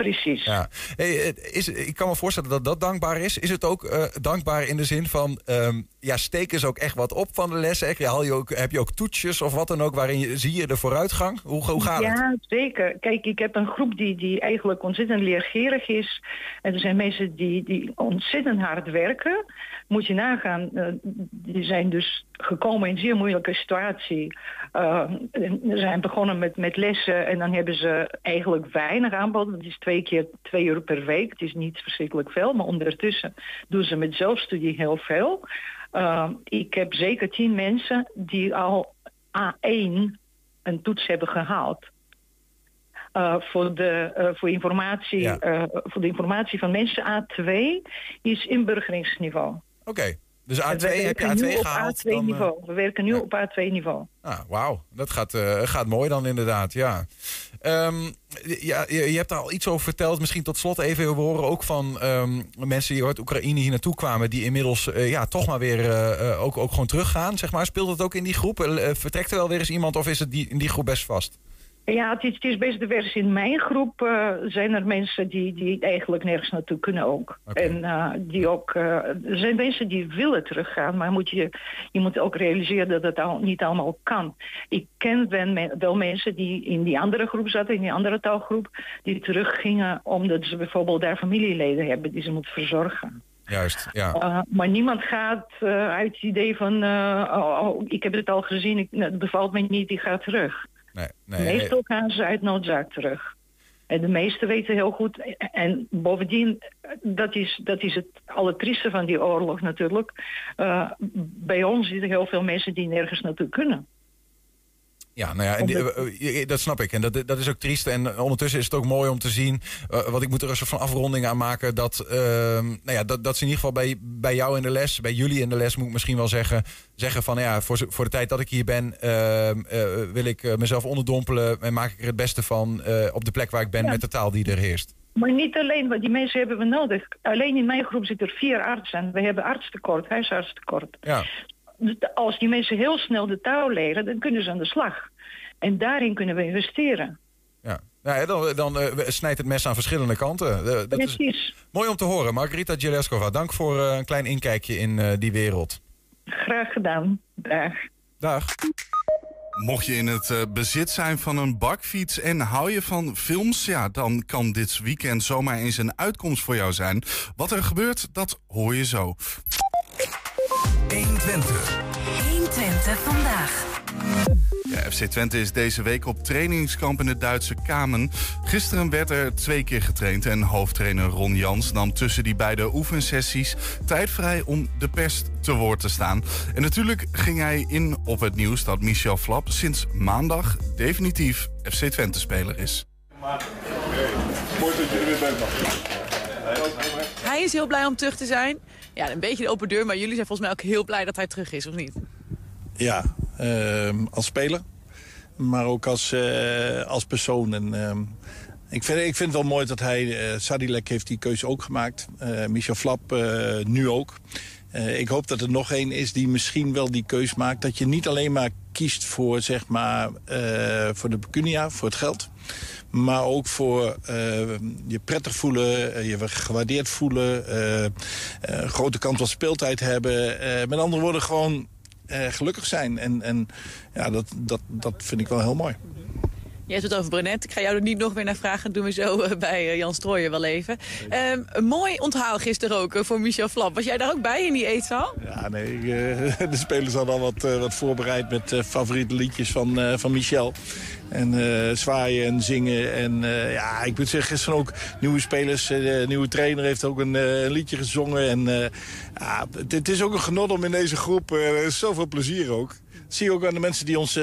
[SPEAKER 15] Precies.
[SPEAKER 4] Ja. Hey, is, ik kan me voorstellen dat dat dankbaar is. Is het ook uh, dankbaar in de zin van... Um, ja, steken ze ook echt wat op van de lessen? Haal je ook, heb je ook toetsjes of wat dan ook... waarin je, zie je de vooruitgang? Hoe, hoe gaat
[SPEAKER 15] ja,
[SPEAKER 4] het?
[SPEAKER 15] Ja, zeker. Kijk, ik heb een groep die, die eigenlijk ontzettend leergierig is. En er zijn mensen die, die ontzettend hard werken. Moet je nagaan, uh, die zijn dus gekomen in een zeer moeilijke situatie. Uh, ze zijn begonnen met, met lessen en dan hebben ze eigenlijk weinig aanbod. Het is twee keer twee uur per week. Het is niet verschrikkelijk veel, maar ondertussen doen ze met zelfstudie heel veel. Uh, ik heb zeker tien mensen die al A1 een toets hebben gehaald. Uh, voor, de, uh, voor, informatie, ja. uh, voor de informatie van mensen A2 is inburgeringsniveau.
[SPEAKER 4] Oké. Okay. Dus A2
[SPEAKER 15] we
[SPEAKER 4] heb je
[SPEAKER 15] werken
[SPEAKER 4] A2
[SPEAKER 15] nu op
[SPEAKER 4] gehaald?
[SPEAKER 15] A2
[SPEAKER 4] dan, eh,
[SPEAKER 15] niveau. We werken nu op A2 niveau.
[SPEAKER 4] Ah, wauw, dat gaat, eh, gaat mooi dan inderdaad, ja. Ehm, ja je, je hebt daar al iets over verteld. Misschien tot slot even, we horen ook van ehm, mensen die uit Oekraïne hier naartoe kwamen... die inmiddels eh, ja, toch maar weer ook, ook gewoon teruggaan, zeg maar. Speelt dat ook in die groep? Vertrekt er wel weer eens iemand of is het die, in die groep best vast?
[SPEAKER 15] Ja, het is, het is best divers. In mijn groep eh, zijn er mensen die, die eigenlijk nergens naartoe kunnen ook. En eh, die ook, eh, er zijn mensen die willen teruggaan, maar moet je, je moet ook realiseren dat al, niet allemaal kan. Ik ken wel, me- wel mensen die in die andere groep zaten, in die andere taalgroep, die teruggingen omdat ze bijvoorbeeld daar familieleden hebben die ze moeten verzorgen.
[SPEAKER 4] Juist, ja.
[SPEAKER 15] Uh, maar niemand gaat uh, uit het idee van, uh, oh, oh, ik heb het al gezien, ik, het bevalt me niet, ik ga terug.
[SPEAKER 4] Nee, nee,
[SPEAKER 15] Meestal gaan ze uit noodzaak terug. En de meesten weten heel goed. En bovendien, dat is, dat is het allertrieste van die oorlog natuurlijk. Uh, bij ons zitten heel veel mensen die nergens naartoe kunnen.
[SPEAKER 4] Ja, nou ja, en die, dat snap ik. En dat, dat is ook triest. En ondertussen is het ook mooi om te zien... Uh, want ik moet er een soort van afronding aan maken... dat, uh, nou ja, dat, dat ze in ieder geval bij, bij jou in de les... bij jullie in de les moet ik misschien wel zeggen... zeggen van ja, voor, voor de tijd dat ik hier ben... Uh, wil ik mezelf onderdompelen... en maak ik er het beste van op de plek waar ik ben... Ja. met de taal die er heerst.
[SPEAKER 15] Maar niet alleen, want die mensen hebben we nodig. Alleen in mijn groep zitten er vier artsen. We hebben artstekort, huisartstekort.
[SPEAKER 4] Ja.
[SPEAKER 15] Als die mensen heel snel de taal leren, dan kunnen ze aan de slag. En daarin kunnen we investeren.
[SPEAKER 4] Ja, nou, dan, dan uh, snijdt het mes aan verschillende kanten. Uh, dat
[SPEAKER 15] Precies.
[SPEAKER 4] Is mooi om te horen. Margarita Jeleskova, dank voor uh, een klein inkijkje in die wereld.
[SPEAKER 15] Graag gedaan. Dag.
[SPEAKER 4] Dag.
[SPEAKER 3] Mocht je in het bezit zijn van een bakfiets en hou je van films, ja, dan kan dit weekend zomaar eens een uitkomst voor jou zijn. Wat er gebeurt, dat hoor je zo.
[SPEAKER 12] 120.
[SPEAKER 5] 120 vandaag.
[SPEAKER 3] Ja, FC Twente is deze week op trainingskamp in het Duitse Kamen. Gisteren werd er twee keer getraind en hoofdtrainer Ron Jans nam tussen die beide oefensessies tijd vrij om de pers te woord te staan. En natuurlijk ging hij in op het nieuws dat Michel Flap sinds maandag definitief FC Twente-speler is.
[SPEAKER 16] Mooi dat je er weer bent.
[SPEAKER 13] Hij is heel blij om terug te zijn. Ja, een beetje de open deur, maar jullie zijn volgens mij ook heel blij dat hij terug is, of niet?
[SPEAKER 16] Ja, uh, als speler. Maar ook als, uh, als persoon. En, uh, ik, vind, ik vind het wel mooi dat hij... Uh, Sadilek heeft die keuze ook gemaakt. Michel Flap nu ook. ik hoop dat er nog één is die misschien wel die keuze maakt. Dat je niet alleen maar kiest voor, zeg maar, voor de pecunia, voor het geld. Maar ook voor je prettig voelen, je gewaardeerd voelen. een grote kans van speeltijd hebben. met andere woorden, gewoon gelukkig zijn. En, en ja, dat, dat, dat vind ik wel heel mooi.
[SPEAKER 13] Je hebt het over Brenet. Ik ga jou er niet nog weer naar vragen. Dat doen we zo bij Jan Strooijer wel even. Um, een mooi onthaal gisteren ook voor Michel Flap. Was jij daar ook bij in die eetzaal?
[SPEAKER 16] Ja, nee. (laughs) de spelers hadden al wat, wat voorbereid met favoriete liedjes van, van Michel. En uh, zwaaien en zingen. En uh, ja, ik moet zeggen, gisteren ook nieuwe spelers. Uh, de nieuwe trainer heeft ook een, een liedje gezongen. En ja, het, het, is ook een genot om in deze groep. er is zoveel plezier ook. Dat zie je ook aan de mensen die ons...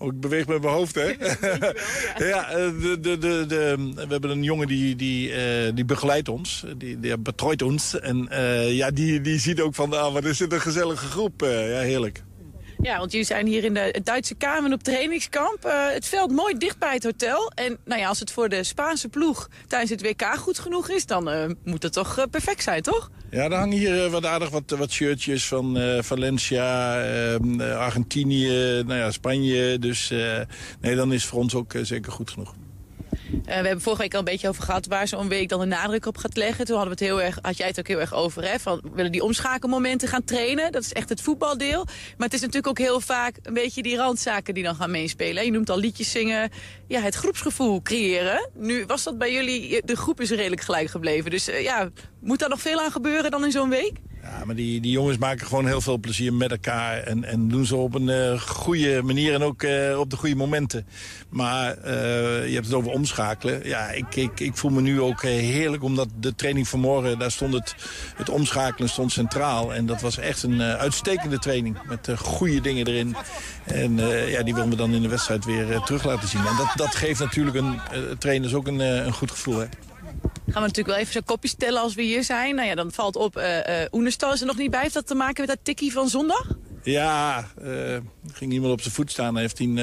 [SPEAKER 16] Oh, ik beweeg met mijn hoofd, hè? (laughs) ja, de, de, de, de, we hebben een jongen die, die, die begeleidt ons. Die, die betreut ons. En ja, die, die ziet ook van, ah, wat is dit een gezellige groep. ja, heerlijk.
[SPEAKER 13] Ja, want jullie zijn hier in de Duitse Kamer op trainingskamp. Uh, het veld mooi dicht bij het hotel. En nou ja, als het voor de Spaanse ploeg tijdens het WK goed genoeg is... dan uh, moet het toch uh, perfect zijn, toch?
[SPEAKER 16] Ja, er hangen hier wat aardig wat, wat shirtjes van Valencia, ehm, Argentinië, nou ja, Spanje. Dus nee, dan is voor ons ook zeker goed genoeg.
[SPEAKER 13] Uh, we hebben vorige week al een beetje over gehad waar zo'n week dan de nadruk op gaat leggen. Toen hadden we het heel erg, had jij het ook heel erg over, hè? Van, willen die omschakelmomenten gaan trainen. Dat is echt het voetbaldeel. Maar het is natuurlijk ook heel vaak een beetje die randzaken die dan gaan meespelen. Je noemt al liedjes zingen, ja, het groepsgevoel creëren. Nu was dat bij jullie, de groep is redelijk gelijk gebleven. Dus uh, ja, moet daar nog veel aan gebeuren dan in zo'n week?
[SPEAKER 16] Ja, maar die, die jongens maken gewoon heel veel plezier met elkaar. En, en doen ze op een uh, goede manier en ook uh, op de goede momenten. Maar uh, je hebt het over omschakelen. Ja, ik, ik, ik voel me nu ook heerlijk, omdat de training vanmorgen... daar stond het, het omschakelen stond centraal. En dat was echt een uitstekende training. Met goede dingen erin. En ja, die willen we dan in de wedstrijd weer terug laten zien. En dat, dat geeft natuurlijk een, trainers ook een, een goed gevoel, hè.
[SPEAKER 13] Gaan we natuurlijk wel even zo'n kopjes tellen als we hier zijn. Nou ja, dan valt op, uh, Oenestal is er nog niet bij. Heeft dat te maken met dat tikkie van zondag?
[SPEAKER 16] Ja, uh, ging iemand op zijn voet staan. Hij heeft een,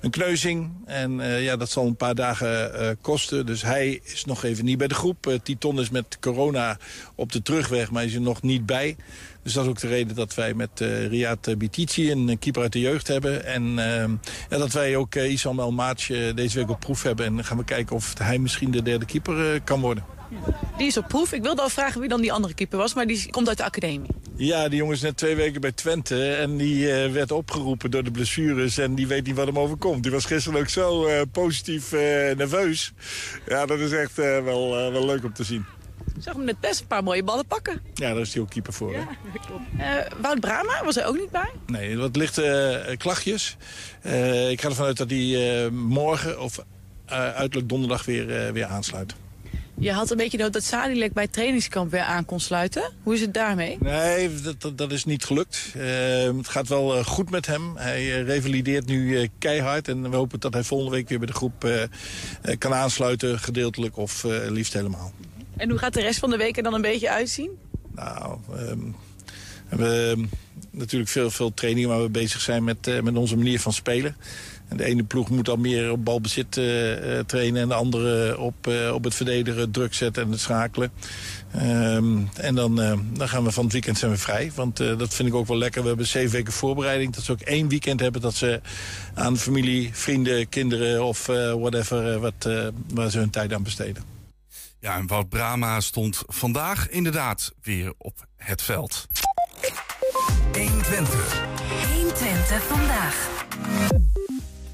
[SPEAKER 16] een kneuzing. En ja, dat zal een paar dagen kosten. Dus hij is nog even niet bij de groep. Titon is met corona op de terugweg, maar is er nog niet bij. Dus dat is ook de reden dat wij met uh, Riyad Bitici een keeper uit de jeugd hebben. En uh, ja, dat wij ook uh, Isam El Maatj deze week op proef hebben. En dan gaan we kijken of hij misschien de derde keeper kan worden.
[SPEAKER 13] Die is op proef. Ik wilde al vragen wie dan die andere keeper was, maar die komt uit de academie.
[SPEAKER 16] Ja, die jongen is net twee weken bij Twente en die uh, werd opgeroepen door de blessures en die weet niet wat hem overkomt. Die was gisteren ook zo uh, positief uh, nerveus. Ja, dat is echt wel, wel leuk om te zien.
[SPEAKER 13] Ik zag hem net best een paar mooie ballen pakken.
[SPEAKER 16] Ja, daar is hij ook keeper voor.
[SPEAKER 13] Ja, klopt. Wout Brama, was hij ook niet bij?
[SPEAKER 16] Nee, wat lichte klachtjes. ik ga ervan uit dat hij morgen of uiterlijk donderdag weer, weer aansluit.
[SPEAKER 13] Je had een beetje nood dat Sadilek bij het trainingskamp weer aan kon sluiten. Hoe is het daarmee?
[SPEAKER 16] Nee, dat, dat is niet gelukt. Uh, het gaat wel uh, goed met hem. Hij uh, revalideert nu keihard. En we hopen dat hij volgende week weer bij de groep kan aansluiten. Gedeeltelijk of liefst helemaal.
[SPEAKER 13] En hoe gaat de rest van de week er dan een beetje uitzien?
[SPEAKER 16] Nou, um, we hebben natuurlijk veel, veel trainingen waar we bezig zijn met, met onze manier van spelen. En de ene ploeg moet dan meer op balbezit uh, trainen... en de andere op, op het verdedigen, druk zetten en het schakelen. Um, en dan, uh, dan gaan we van het weekend zijn we vrij. Want dat vind ik ook wel lekker. We hebben zeven weken voorbereiding. Dat ze ook één weekend hebben dat ze aan familie, vrienden, kinderen... of whatever, wat, waar ze hun tijd aan besteden.
[SPEAKER 3] Ja, en Wout Brama stond vandaag inderdaad weer op het veld.
[SPEAKER 12] 120.
[SPEAKER 5] 120 vandaag.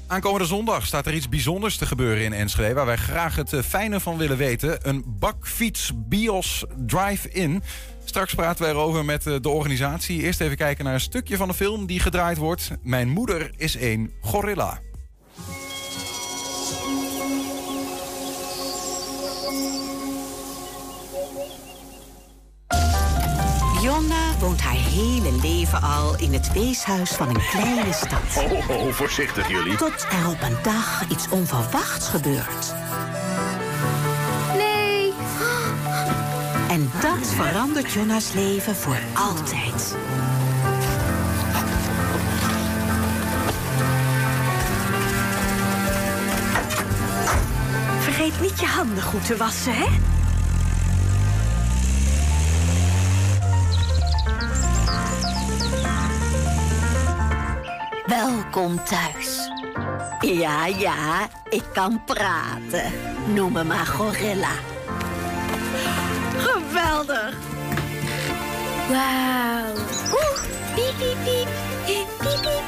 [SPEAKER 4] Aankomende zondag staat er iets bijzonders te gebeuren in Enschede... waar wij graag het eh, fijne van willen weten. Een bakfiets Bios Drive-In. Straks praten wij erover met eh, de organisatie. Eerst even kijken naar een stukje van de film die gedraaid wordt. Mijn moeder is een gorilla.
[SPEAKER 17] Jonna woont haar hele leven al in het weeshuis van een kleine stad.
[SPEAKER 18] Oh, oh, voorzichtig jullie.
[SPEAKER 17] Tot er op een dag iets onverwachts gebeurt.
[SPEAKER 19] Nee.
[SPEAKER 17] En dat verandert Jonna's leven voor altijd. Vergeet niet je handen goed te wassen, hè? Welkom thuis. Ja, ja, ik kan praten. Noem me maar Gorilla. Geweldig.
[SPEAKER 19] Wauw.
[SPEAKER 17] Oeh, piep, piep, piep. Piep, piep.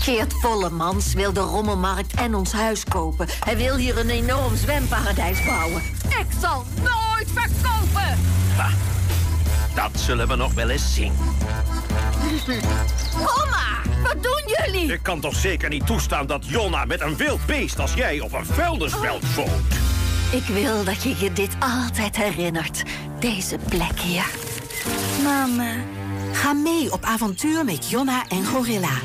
[SPEAKER 17] Geert Vollemans wil de rommelmarkt en ons huis kopen. Hij wil hier een enorm zwemparadijs bouwen.
[SPEAKER 19] Ik zal nooit verkopen.
[SPEAKER 18] Dat zullen we nog wel eens zien.
[SPEAKER 17] Mama, wat doen jullie?
[SPEAKER 18] Ik kan toch zeker niet toestaan dat Jonna met een wild beest als jij op een vuilnisveld woont?
[SPEAKER 17] Ik wil dat je je dit altijd herinnert. Deze plek hier.
[SPEAKER 19] Mama.
[SPEAKER 17] Ga mee op avontuur met Jonna en Gorilla.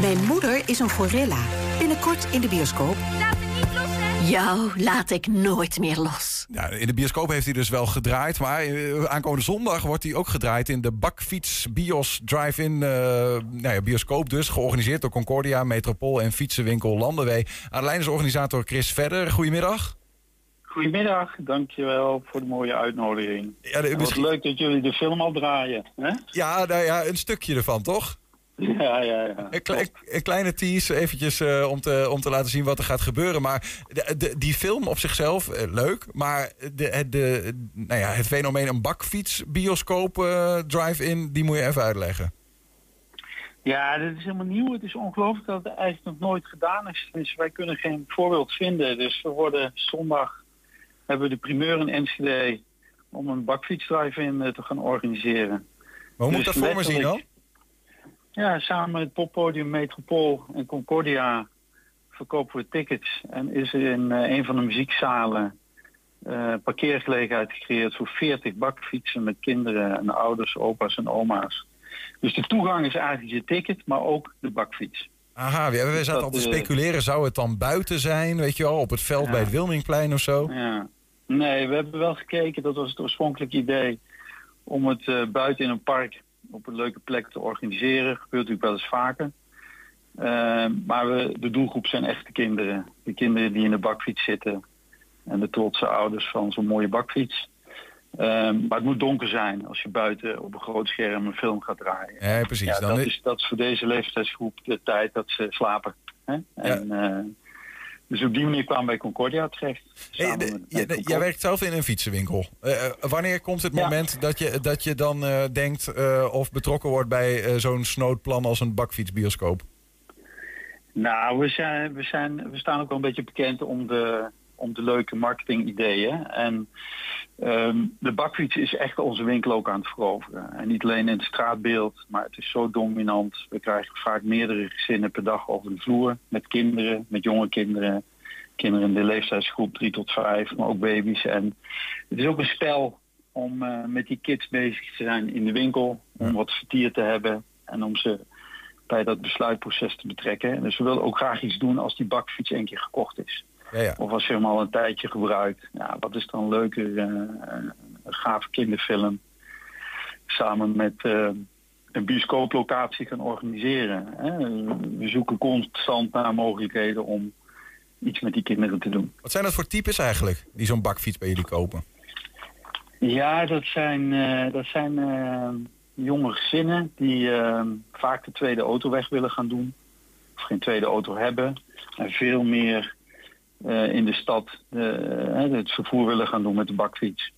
[SPEAKER 17] Mijn moeder is een gorilla. Binnenkort in de bioscoop.
[SPEAKER 19] Laat me niet los, hè?
[SPEAKER 17] Jou laat ik nooit meer los.
[SPEAKER 4] Ja, in de bioscoop heeft hij dus wel gedraaid. Maar eh, aankomende zondag wordt hij ook gedraaid in de Bakfiets Bios Drive-In. Uh, nou ja, bioscoop dus, georganiseerd door Concordia, Metropool en Fietsenwinkel Landenwee. Aan de lijn is organisator Chris Verder. Goedemiddag.
[SPEAKER 20] Goedemiddag, dankjewel voor de mooie uitnodiging. Ja, de, misschien... Wat leuk dat jullie de film al draaien. Hè?
[SPEAKER 4] Ja, nou ja, een stukje ervan, toch?
[SPEAKER 20] Ja, ja, ja.
[SPEAKER 4] Een, kle een kleine tease eventjes uh, om, te, om te laten zien wat er gaat gebeuren. Maar de, de, die film op zichzelf, uh, leuk. Maar de, de, nou ja, het fenomeen een bakfiets, bioscoop, uh, drive-in, die moet je even uitleggen.
[SPEAKER 20] Ja, dat is helemaal nieuw. Het is ongelooflijk dat het eigenlijk nog nooit gedaan is. Dus wij kunnen geen voorbeeld vinden. Dus we worden zondag, hebben we de primeur in Enschede om een bakfiets drive-in te gaan organiseren.
[SPEAKER 4] Maar hoe dus moet dat voor me zien dan?
[SPEAKER 20] Ja, samen met het poppodium Metropool en Concordia verkopen we tickets. En is er in uh, een van de muziekzalen uh, parkeergelegenheid gecreëerd voor 40 bakfietsen met kinderen en ouders, opa's en oma's. Dus de toegang is eigenlijk je ticket, maar ook de bakfiets.
[SPEAKER 4] Aha, we, we
[SPEAKER 20] Dus
[SPEAKER 4] zaten al te
[SPEAKER 20] eh,
[SPEAKER 4] speculeren. Zou het dan buiten zijn, weet je wel, op het veld
[SPEAKER 20] Ja.
[SPEAKER 4] bij het Wilmingplein of zo?
[SPEAKER 20] Ja. Nee, we hebben wel gekeken, dat was het oorspronkelijke idee, om het eh, buiten in een park op een leuke plek te organiseren. Gebeurt natuurlijk wel eens vaker. Eh, maar we, de doelgroep zijn echt de kinderen. De kinderen die in de bakfiets zitten. En de trotse ouders van zo'n mooie bakfiets. Eh, maar het moet donker zijn als je buiten op een groot scherm een film gaat draaien.
[SPEAKER 4] Ja, precies.
[SPEAKER 20] Ja,
[SPEAKER 4] dan
[SPEAKER 20] dat, is, dat is voor deze leeftijdsgroep de tijd dat ze slapen. Hè? En, eh, dus op die manier kwamen wij Concordia terecht.
[SPEAKER 4] Hey,
[SPEAKER 20] samen
[SPEAKER 4] de-
[SPEAKER 20] met-
[SPEAKER 4] jij-
[SPEAKER 20] met
[SPEAKER 4] werkt zelf in een fietsenwinkel. Eh, eh, wanneer komt het
[SPEAKER 20] Ja.
[SPEAKER 4] moment dat je, dat je dan eh, denkt of betrokken wordt bij zo'n snoodplan als een bakfietsbioscoop?
[SPEAKER 20] Nou, we, zijn, we, zijn, we staan ook wel een beetje bekend om de, om de leuke marketingideeën. En ehm, de bakfiets is echt onze winkel ook aan het veroveren. En niet alleen in het straatbeeld, maar het is zo dominant. We krijgen vaak meerdere gezinnen per dag over de vloer. Met kinderen, met jonge kinderen. Kinderen in de leeftijdsgroep 3 tot 5, maar ook baby's. En het is ook een spel om eh, met die kids bezig te zijn in de winkel. Om wat vertier te hebben en om ze bij dat besluitproces te betrekken. En dus we willen ook graag iets doen als die bakfiets één keer gekocht is.
[SPEAKER 4] Ja, ja.
[SPEAKER 20] Of als je hem al een tijdje gebruikt. Ja, wat is dan leuker? eh, een gave kinderfilm. Samen met eh, een bioscooplocatie gaan organiseren. Hè. We zoeken constant naar mogelijkheden om iets met die kinderen te doen.
[SPEAKER 4] Wat zijn dat voor types eigenlijk die zo'n bakfiets bij jullie kopen?
[SPEAKER 20] Ja, dat zijn, eh, dat zijn jonge gezinnen die vaak de tweede auto weg willen gaan doen. Of geen tweede auto hebben. En veel meer in de stad eh, het vervoer willen gaan doen met de bakfiets.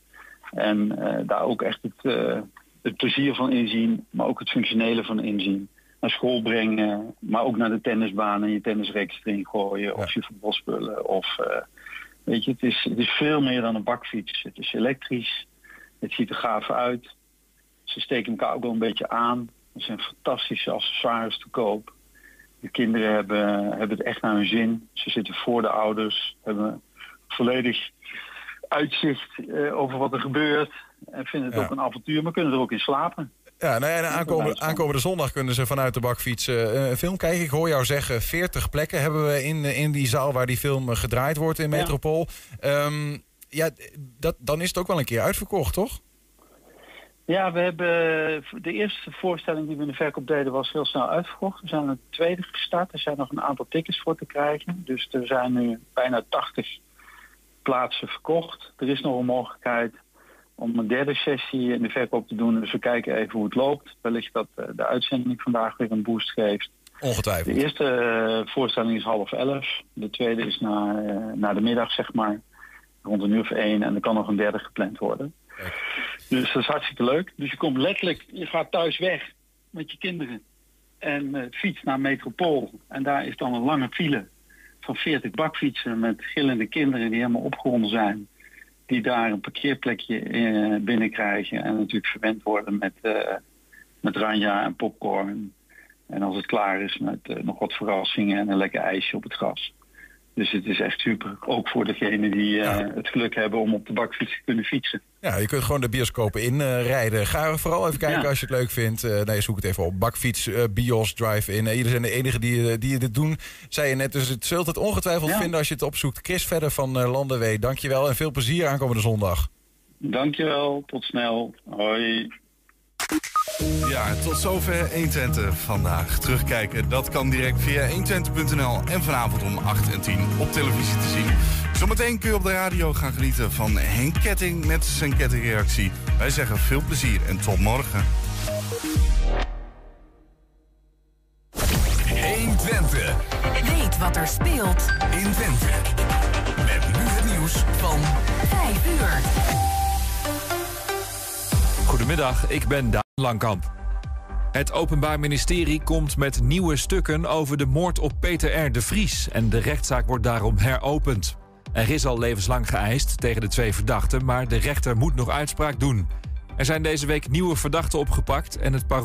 [SPEAKER 20] En eh, daar ook echt het, eh, het plezier van inzien, maar ook het functionele van inzien. Naar school brengen, maar ook naar de tennisbaan en je tennisreeks erin gooien. Of je voetbalspullen. Of, eh, weet je, het is, het is veel meer dan een bakfiets. Het is elektrisch. Het ziet er gaaf uit. Ze steken elkaar ook wel een beetje aan. Er zijn fantastische accessoires te koop. De kinderen hebben, hebben het echt naar hun zin. Ze zitten voor de ouders, hebben volledig uitzicht eh, over wat er gebeurt. En vinden het
[SPEAKER 4] Ja.
[SPEAKER 20] ook een avontuur, maar kunnen er ook in slapen.
[SPEAKER 4] Ja, nou ja, en aankomende, aankomende zondag kunnen ze vanuit de bakfiets eh, een film kijken. Ik hoor jou zeggen, 40 plekken hebben we in, in die zaal waar die film eh, gedraaid wordt in Metropool. Ehm, ja, dat, dan is het ook wel een keer uitverkocht, toch?
[SPEAKER 20] Ja, we hebben de eerste voorstelling die we in de verkoop deden was heel snel uitverkocht. We zijn een tweede gestart. Er zijn nog een aantal tickets voor te krijgen. Dus er zijn nu bijna 80 plaatsen verkocht. Er is nog een mogelijkheid om een derde sessie in de verkoop te doen. Dus we kijken even hoe het loopt. Wellicht dat eh, de uitzending vandaag weer een boost geeft.
[SPEAKER 4] Ongetwijfeld.
[SPEAKER 20] De eerste eh, voorstelling is half elf. De tweede is na, eh, na de middag, zeg maar. Rond een uur of één. En er kan nog een derde gepland worden. Dus dat is hartstikke leuk. Dus je komt letterlijk, je gaat thuis weg met je kinderen. En eh fiets naar Metropool. En daar is dan een lange file van 40 bakfietsen met gillende kinderen die helemaal opgewonden zijn. Die daar een parkeerplekje eh, binnenkrijgen. En natuurlijk verwend worden met, eh, met ranja en popcorn. En als het klaar is met nog wat verrassingen en een lekker ijsje op het gras. Dus het is echt super. Ook voor degenen die eh, het geluk hebben om op de bakfiets te kunnen fietsen.
[SPEAKER 4] Ja, je kunt gewoon de bioscopen inrijden. Ga vooral even kijken
[SPEAKER 20] Ja.
[SPEAKER 4] als je het leuk vindt. Eh, nee, zoek het even op. Bakfiets, eh, bios, drive-in. Eh, jullie zijn de enigen die, eh, die dit doen, zei je net. Dus het zult het ongetwijfeld
[SPEAKER 20] Ja.
[SPEAKER 4] vinden als je het opzoekt. Chris Verder van uh, Landenwee, dankjewel. En veel plezier aankomende zondag.
[SPEAKER 20] Dankjewel, tot snel. Hoi.
[SPEAKER 3] Ja, tot zover 120 vandaag. Terugkijken, dat kan direct via 120.nl en vanavond om 8 en 10 op televisie te zien. Zometeen kun je op de radio gaan genieten van Henk Ketting met zijn kettingreactie. Wij zeggen veel plezier en tot morgen.
[SPEAKER 12] 120.
[SPEAKER 5] Weet wat er speelt
[SPEAKER 12] in Twente. Met nu het nieuws van
[SPEAKER 5] 5 uur.
[SPEAKER 1] Goedemiddag, ik ben Daan Langkamp. Het Openbaar Ministerie komt met nieuwe stukken over de moord op Peter R. de Vries... en de rechtszaak wordt daarom heropend. Er is al levenslang geëist tegen de twee verdachten... maar de rechter moet nog uitspraak doen. Er zijn deze week nieuwe verdachten opgepakt... en het parool